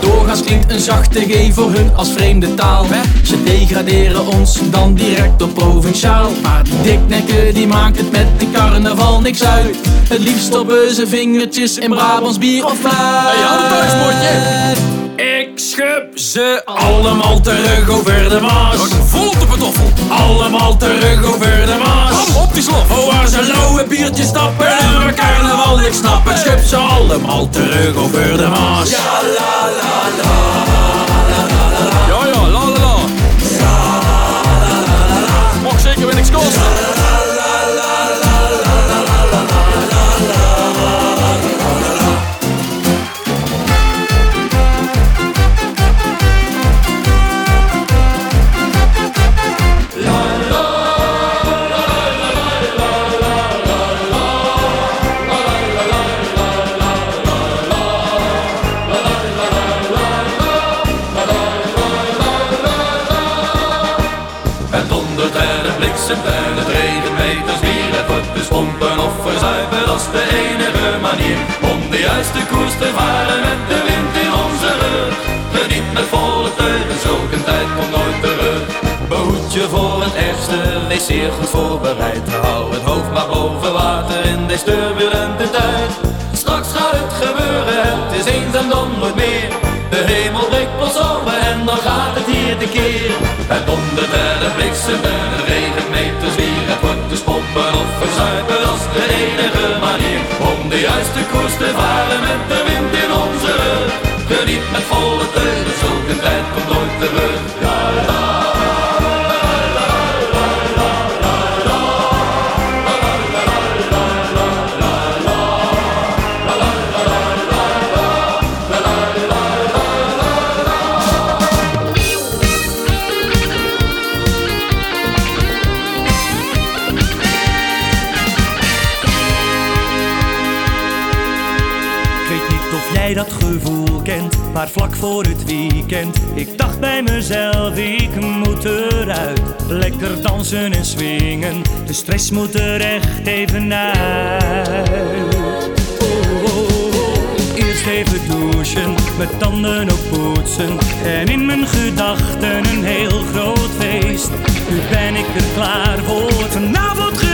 Doorgaans klinkt een zachte G voor hun als vreemde taal. Ze degraderen ons dan direct op provinciaal. Maar die diknekken die maakt het met de carnaval niks uit. Het liefst op ze vingertjes in Brabants bier of fluit. Hey, ik schub ze allemaal terug over de Maas. Vol op de patoffel. Allemaal terug over de Maas. Kom op die slof. Oh, waar ze lauwe biertjes stappen en we carnaval ik snap het. Schub ze allemaal terug over de Maas. Ja, la, la, la. Ja, ja, la, la, la. Mag zeker weer niks kosten. Wees zeer goed voorbereid. Hou het hoofd maar boven water in deze turbulente tijd. Straks gaat het gebeuren, het is eens en dan nooit meer. De hemel breekt pas open en dan gaat het hier de keer. Het dondert en het bliksemt en het regent meters bier. Het wordt dus pompen of verzuipen, is de enige manier. Om de juiste koers te varen met de wind in onze rug. Geniet met volle teugen, zulke tijd komt vlak voor het weekend. Ik dacht bij mezelf, ik moet eruit. Lekker dansen en swingen, de stress moet er echt even uit. Oh. Eerst even douchen, mijn tanden ook poetsen. En in mijn gedachten een heel groot feest. Nu ben ik er klaar voor, vanavond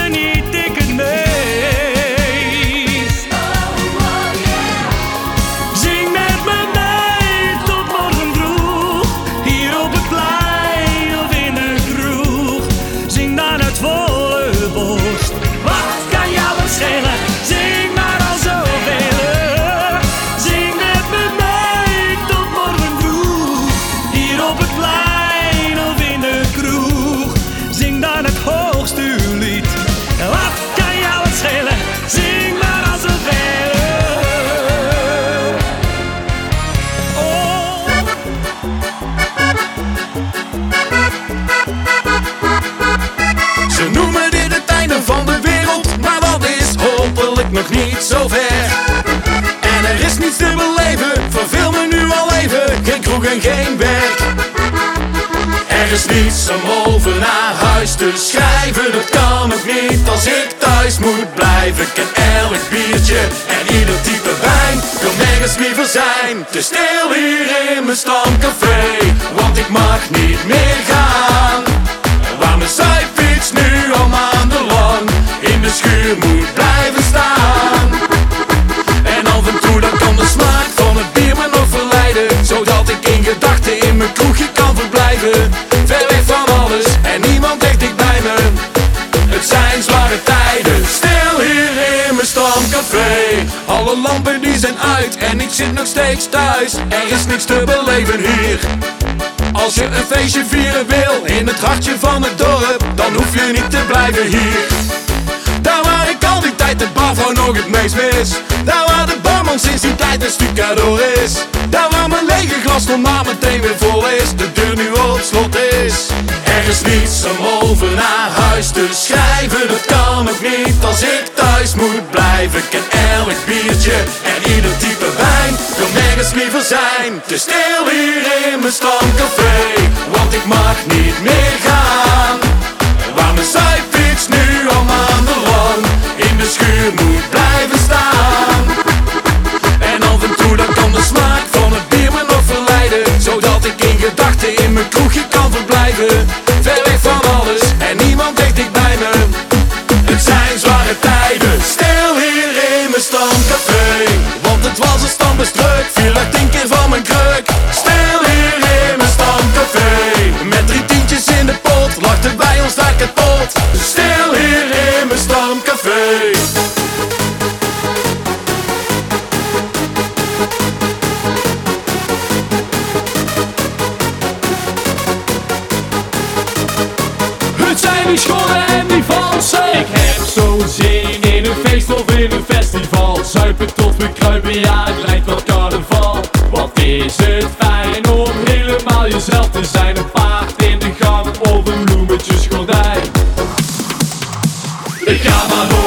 geen kroeg en geen werk. Er is niets om over naar huis te schrijven, dat kan ook niet als ik thuis moet blijven. Ik ken elk biertje en ieder type wijn, wil nergens liever zijn. Te stil hier in mijn stamcafé, want ik mag niet meer gaan. Alle lampen die zijn uit en ik zit nog steeds thuis. Er is niks te beleven hier. Als je een feestje vieren wil in het hartje van het dorp, dan hoef je niet te blijven hier. Daar waar ik al die tijd de barvrouw nog het meest mis. Daar waar de barman sinds die tijd een stucador is. Daar waar mijn lege glas nog maar meteen weer vol is. De deur nu op slot is. Er is niets om over naar huis te schrijven. Kan ook niet als ik thuis moet blijven. Ik ken elk biertje en ieder type wijn. Wil nergens liever zijn. Te stil hier in mijn stamcafé. Want ik mag niet meer gaan. zuipen tot we kruipen, ja het lijkt wel carnaval. Wat is het fijn om helemaal jezelf te zijn? Een paard in de gang of een bloemetjesgordijn. Ik ga maar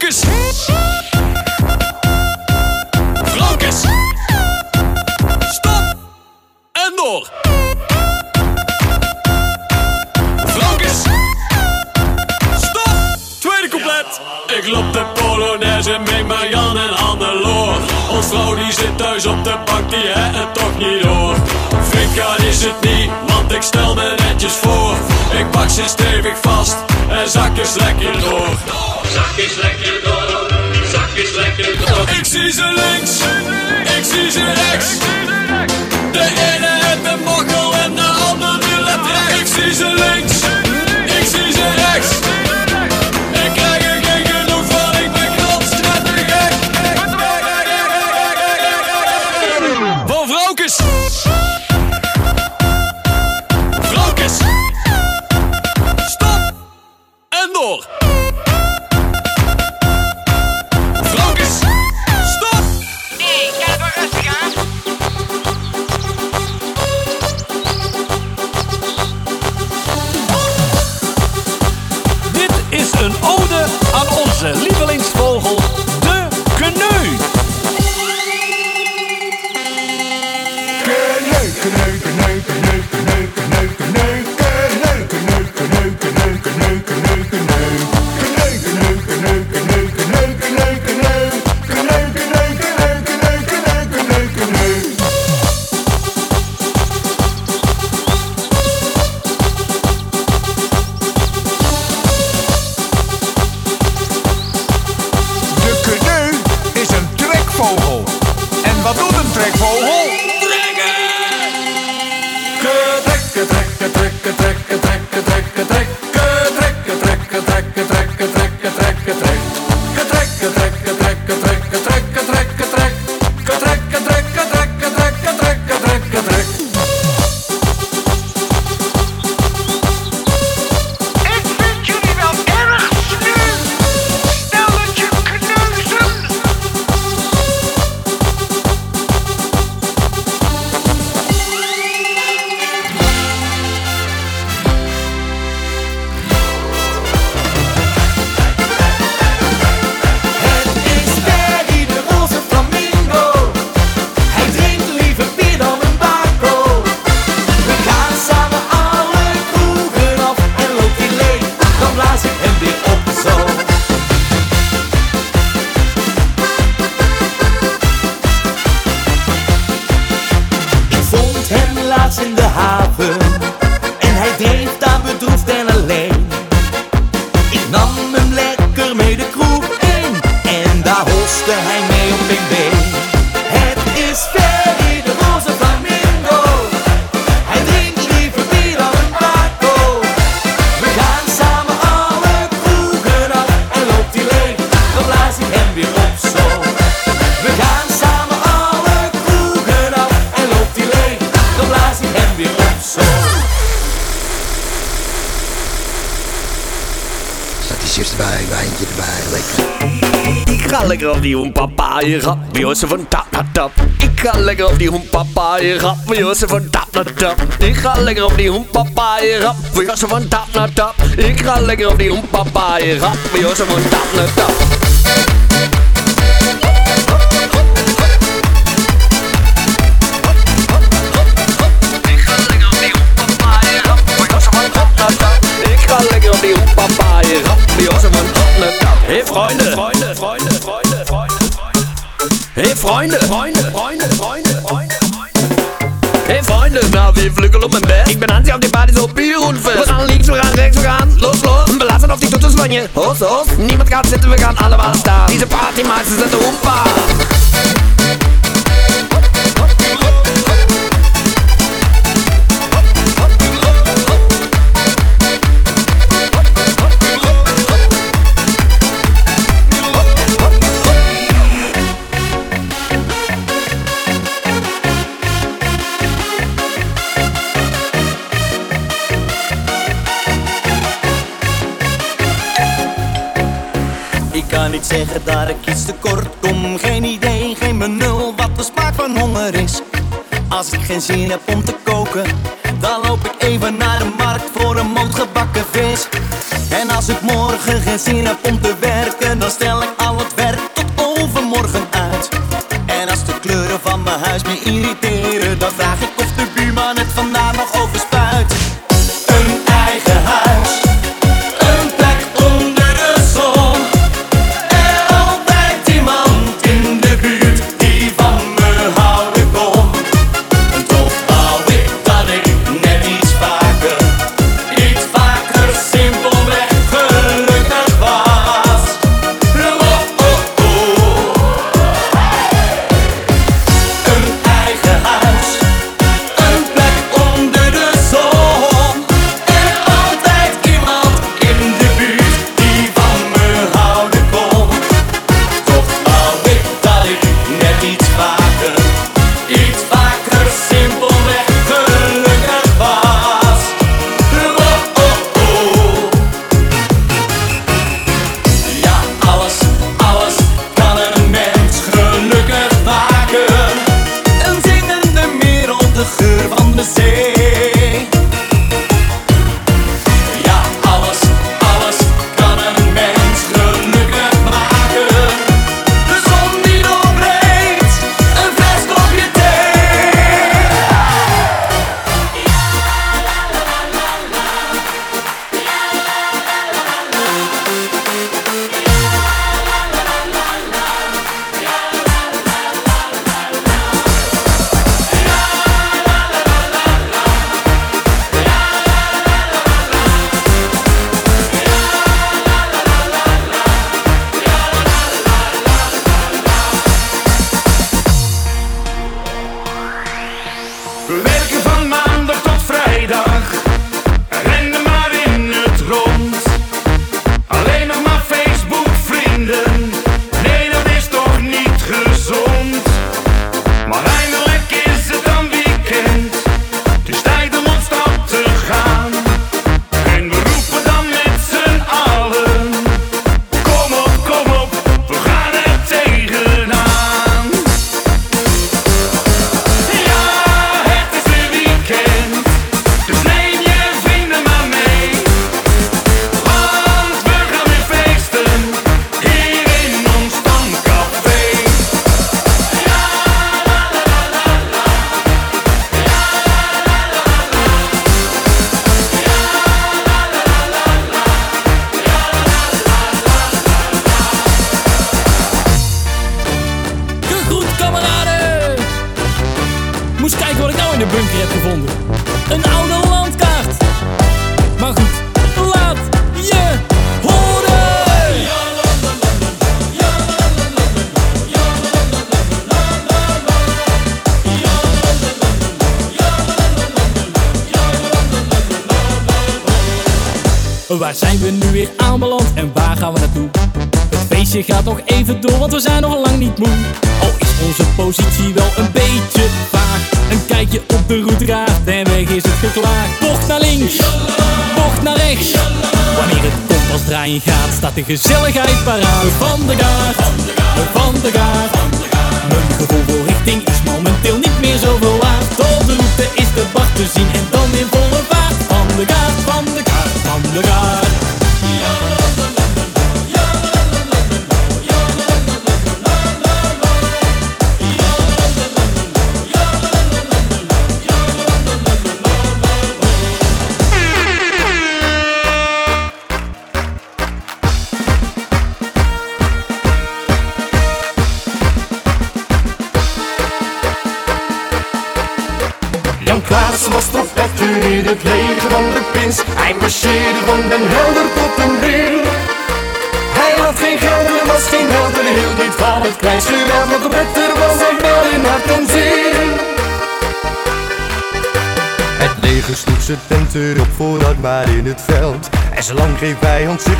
Focus! Stop! En door! Focus! Stop! Tweede couplet! Ik loop de Polonaise mee Marjan en Anneloor. Ons vrouw die zit thuis op de bank, die heeft het toch niet door. Fika is het niet, want ik stel me netjes voor. Ik pak ze stevig vast en zak zakjes lekker door. Zak is lekker door, zak is lekker door. Ik zie ze links, ik zie ze rechts. De ene je gaat bij ons van tap naar tap. Ik ga lekker op die hoenpapa, je gaat bij ons van tap naar tap. Ik ga lekker op die hoenpapa, je gaat bij ons van tap naar tap. Ik ga lekker op die hoenpapa, je gaat bij ons van tap naar tap. Hey vrienden, vrienden, vrienden, vrienden, vrienden. Hey vrienden, wie vluggel op mijn bed? Ik ben Hansi op die party zo puur onver. We gaan links, we gaan rechts, we gaan los, los. Belasten op die toeters van je. Hos, hos. Niemand gaat zitten, we gaan allemaal staan. Deze party maakt ze zetten hoempa. Dat ik iets te kort kom. Geen idee, geen benul wat de smaak van honger is. Als ik geen zin heb om te koken, dan loop ik even naar de markt voor een moot gebakken vis. En als ik morgen geen zin heb om te werken, dan stel ik al het werk tot overmorgen uit. En als de kleuren van mijn huis me irriteren, dan vraag ik gezet.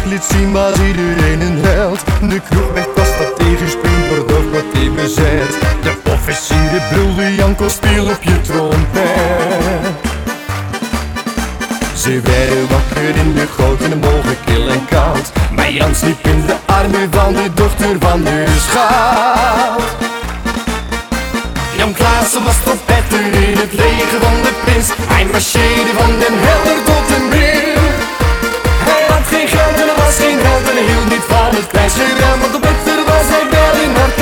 liet zien was iedereen een held. De kroeg werd vast wat tegenspring wordt de wat die bezet. De officieren brulde Janko speel op je trompet. Ze werden wakker in de goten, mogen kil en koud. Maar Jan sliep in de armen van de dochter van de schaal. Jan Klaassen was trompetter in het leger van de prins. Hij marcheerde van den helder tot een meer. misschien ruikt een heel niet van het prijsje. Want op het was hij wel in.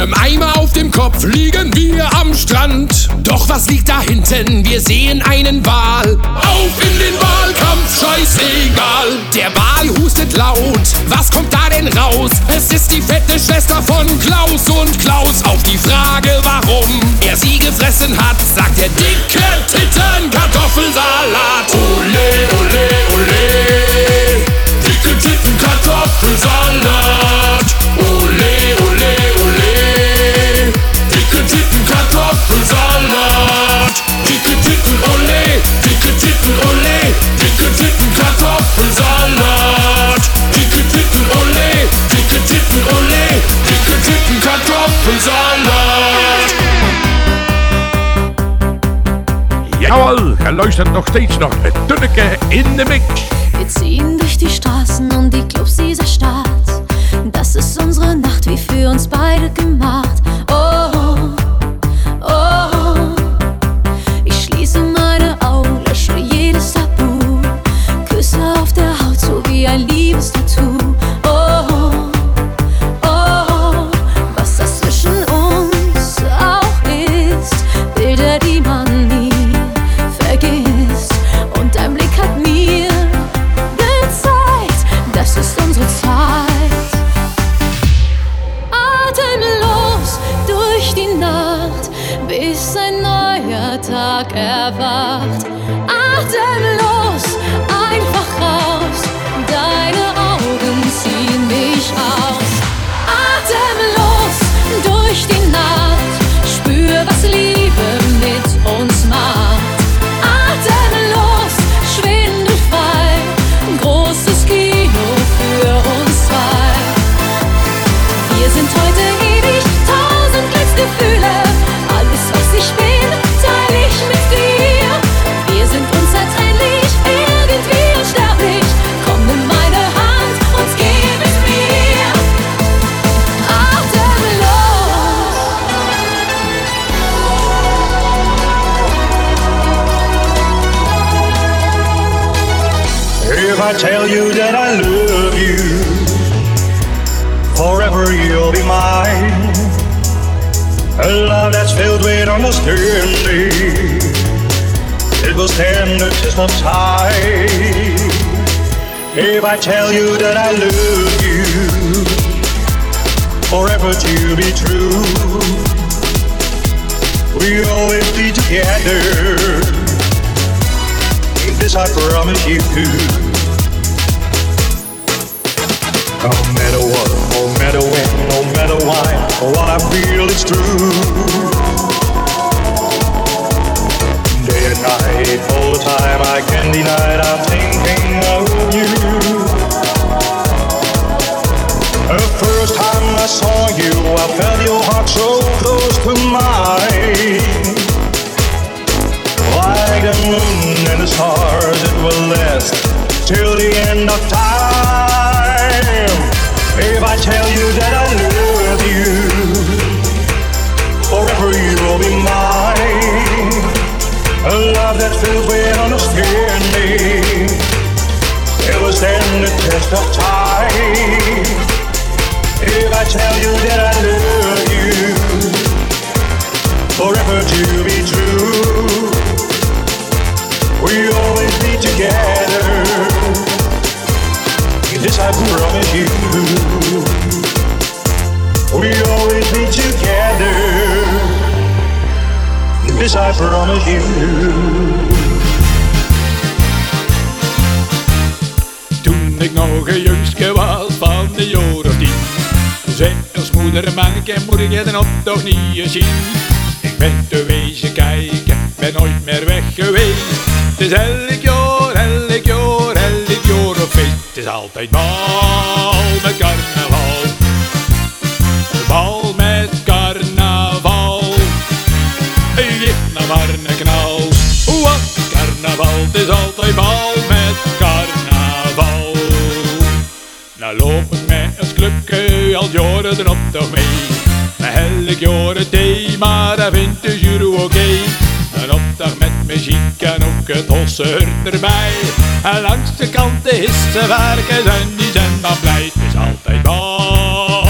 Nem Eimer auf dem Kopf liegen wir am Strand. Doch was liegt da hinten? Wir sehen einen Wal. Auf in den Wahlkampf, scheißegal. Der Wal hustet laut. Was kommt da denn raus? Es ist die fette Schwester von Klaus und Klaus. Auf die Frage, warum er sie gefressen hat, Luistert nog steeds nog met Tunneke in de mix. Wir ziehen durch die Straßen und die Clubs dieser Stadt. Das ist unsere Nacht, wie für uns beide gemacht. Nog jongske van de jaar of tien. Zei als moeder, moet ik je dan op toch niet zien Ik ben te wezen kijken, ben nooit meer weg geweest. Het is elk jaar, elk jaar, elk jaar op feest. Het is altijd bal met carnaval. Bal met carnaval. Geef nou maar knal. Wat carnaval, het is altijd bal clubje al jaren erop toch mee. Met elk jaar het thema, dat vindt de jury oké. Een opdag met muziek en ook het hosse erbij. En langs de kant is ze werken en die zijn dan blij Het is altijd bal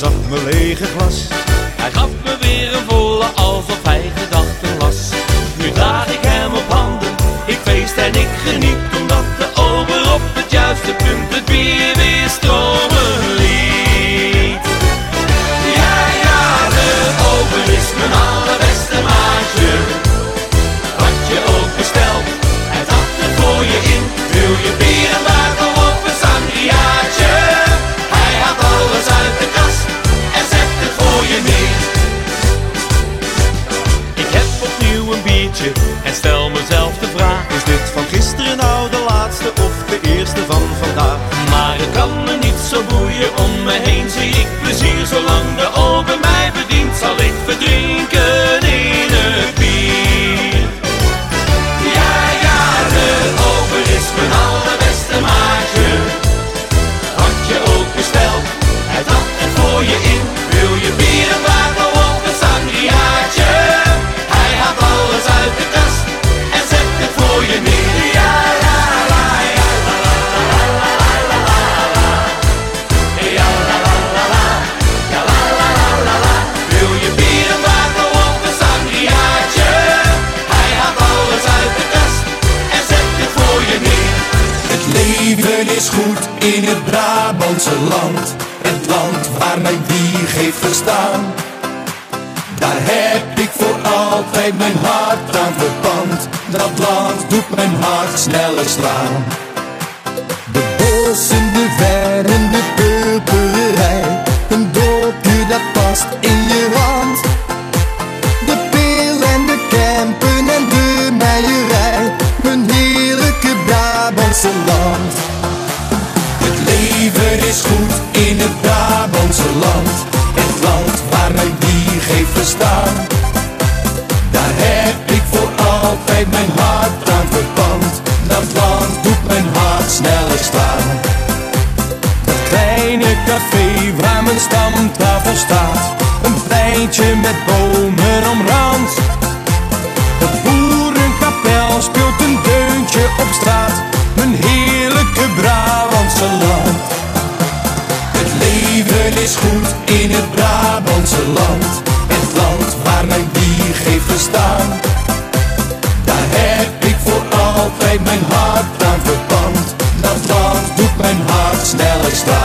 zag mijn lege glas. Hij gaf me weer een volle, alsof hij gedachten las. Nu draag ik hem op handen, ik feest en ik geniet, omdat de over op het juiste punt het bier blauwe boeien om me heen zie ik plezier. Zolang de ogen mij bedient zal ik verdrinken in het Brabantse land, het land waar mijn wieg heeft gestaan. Daar heb ik voor altijd mijn hart aan verpand, dat land doet mijn hart sneller slaan. De bossen, de verren, de purperij mijn hart aan verband. Dat land doet mijn hart sneller staan. Dat kleine café waar mijn stamtafel staat. Een pleintje met bomen omrand. De boerenkapel speelt een deuntje op straat. Mijn heerlijke Brabantse land. Het leven is goed in het Brabantse land. Stop.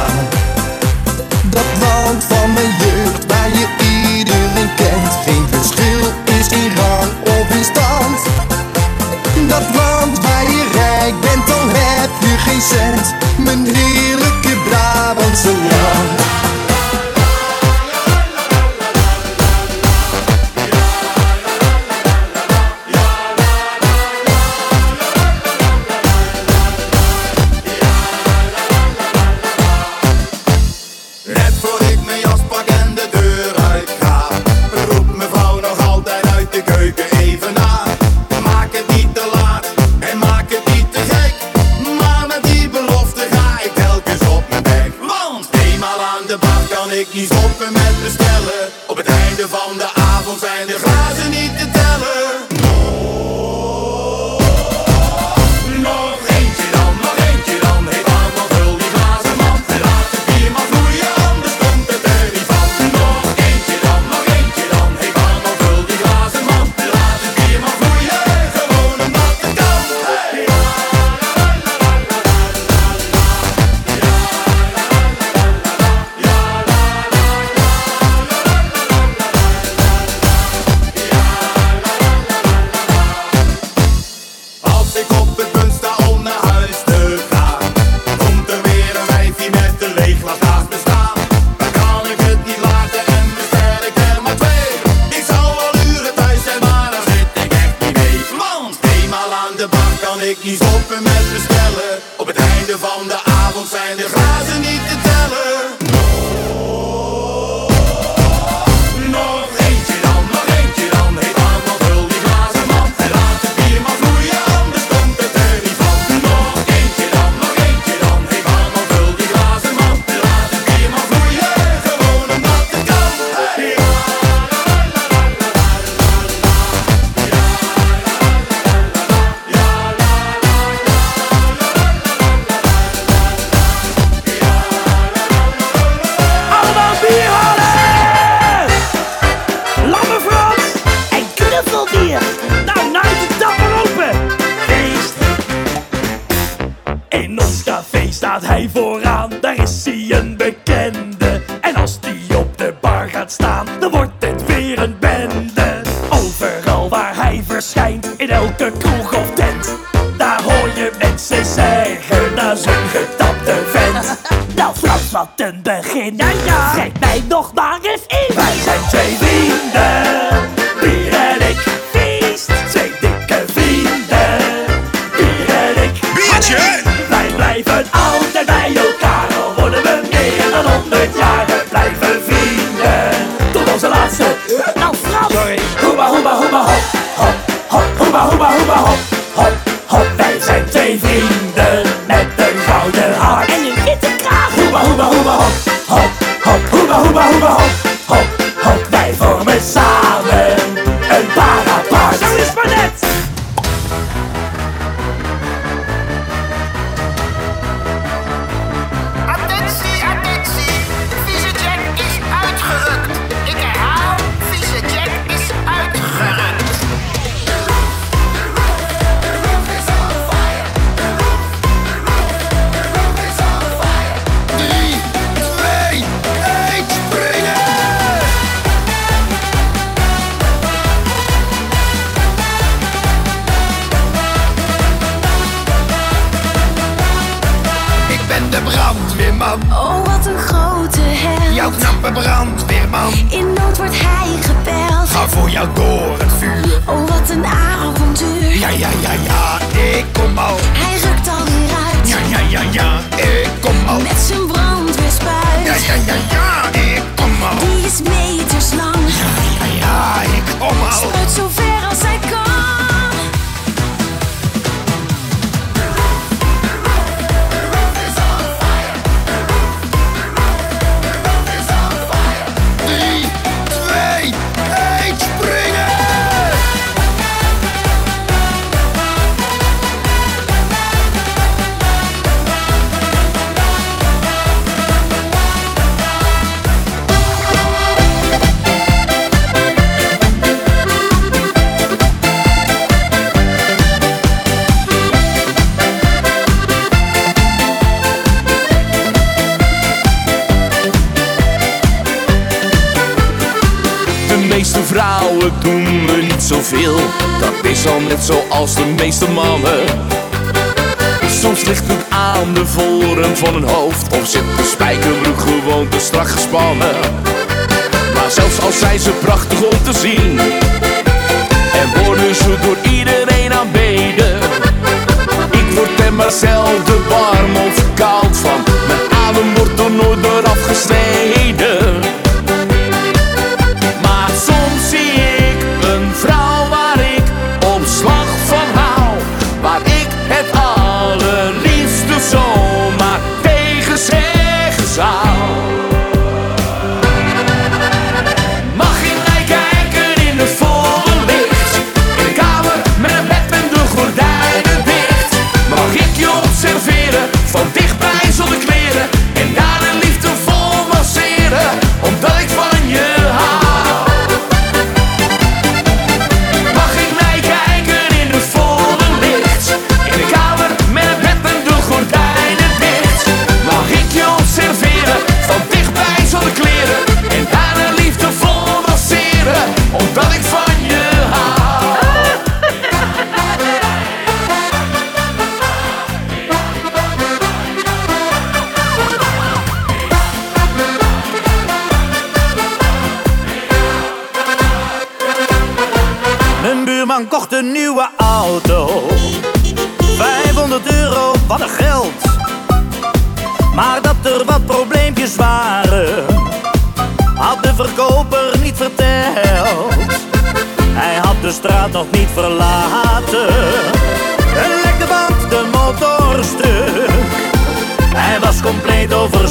شدور ایره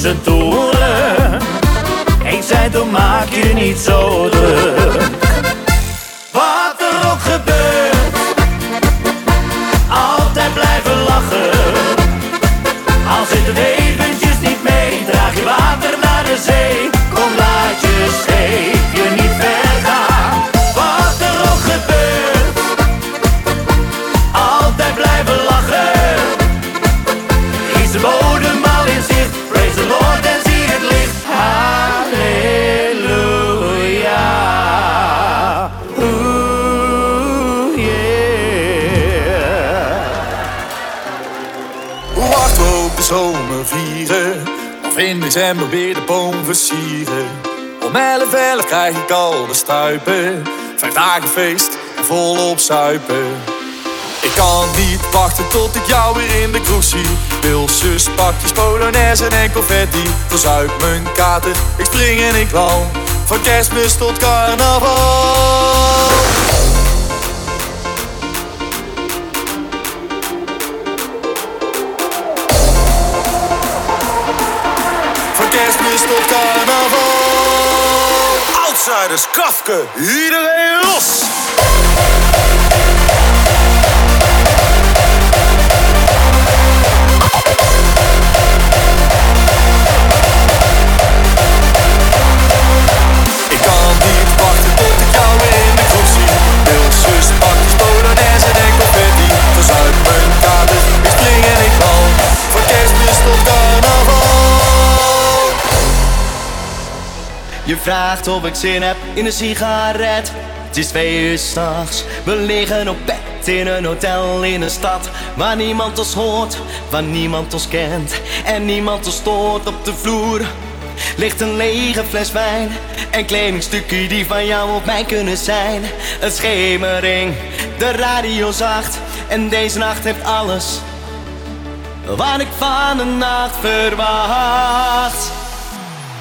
zijn. Ik zei, dan maak je niet zo. December weer de boom versieren. Om elf elf krijg ik al de stuipen. Vijf dagen feest en volop zuipen. Ik kan niet wachten tot ik jou weer in de kroeg zie. Pilsjes, pakjes, polonaise en confetti. Verzuip mijn kater, ik spring en ik val. Van kerstmis tot carnaval. Outsiders, kafke, iedereen los. Je vraagt of ik zin heb in een sigaret. Het is twee uur s'nachts, we liggen op bed in een hotel in een stad. Waar niemand ons hoort, waar niemand ons kent. En niemand ons stoort op de vloer. Ligt een lege fles wijn En kledingstukken die van jou op mij kunnen zijn. Een schemering, de radio zacht En deze nacht heeft alles Wat ik van de nacht verwacht.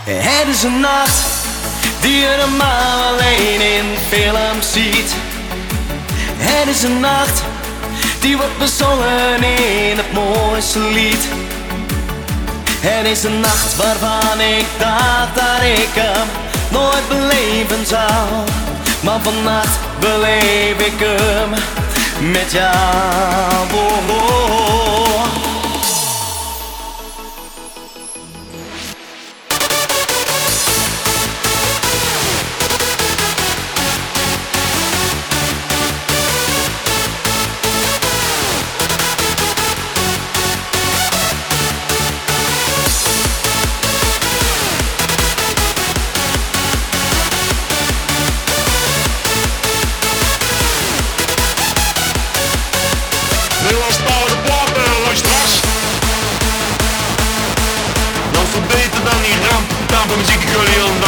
Het is een nacht die je normaal alleen in films ziet. Het is een nacht die wordt bezongen in het mooiste lied. Het is een nacht waarvan ik dacht dat ik hem nooit beleven zou. Maar vannacht beleef ik hem met jou. Kampımızı görüyorum.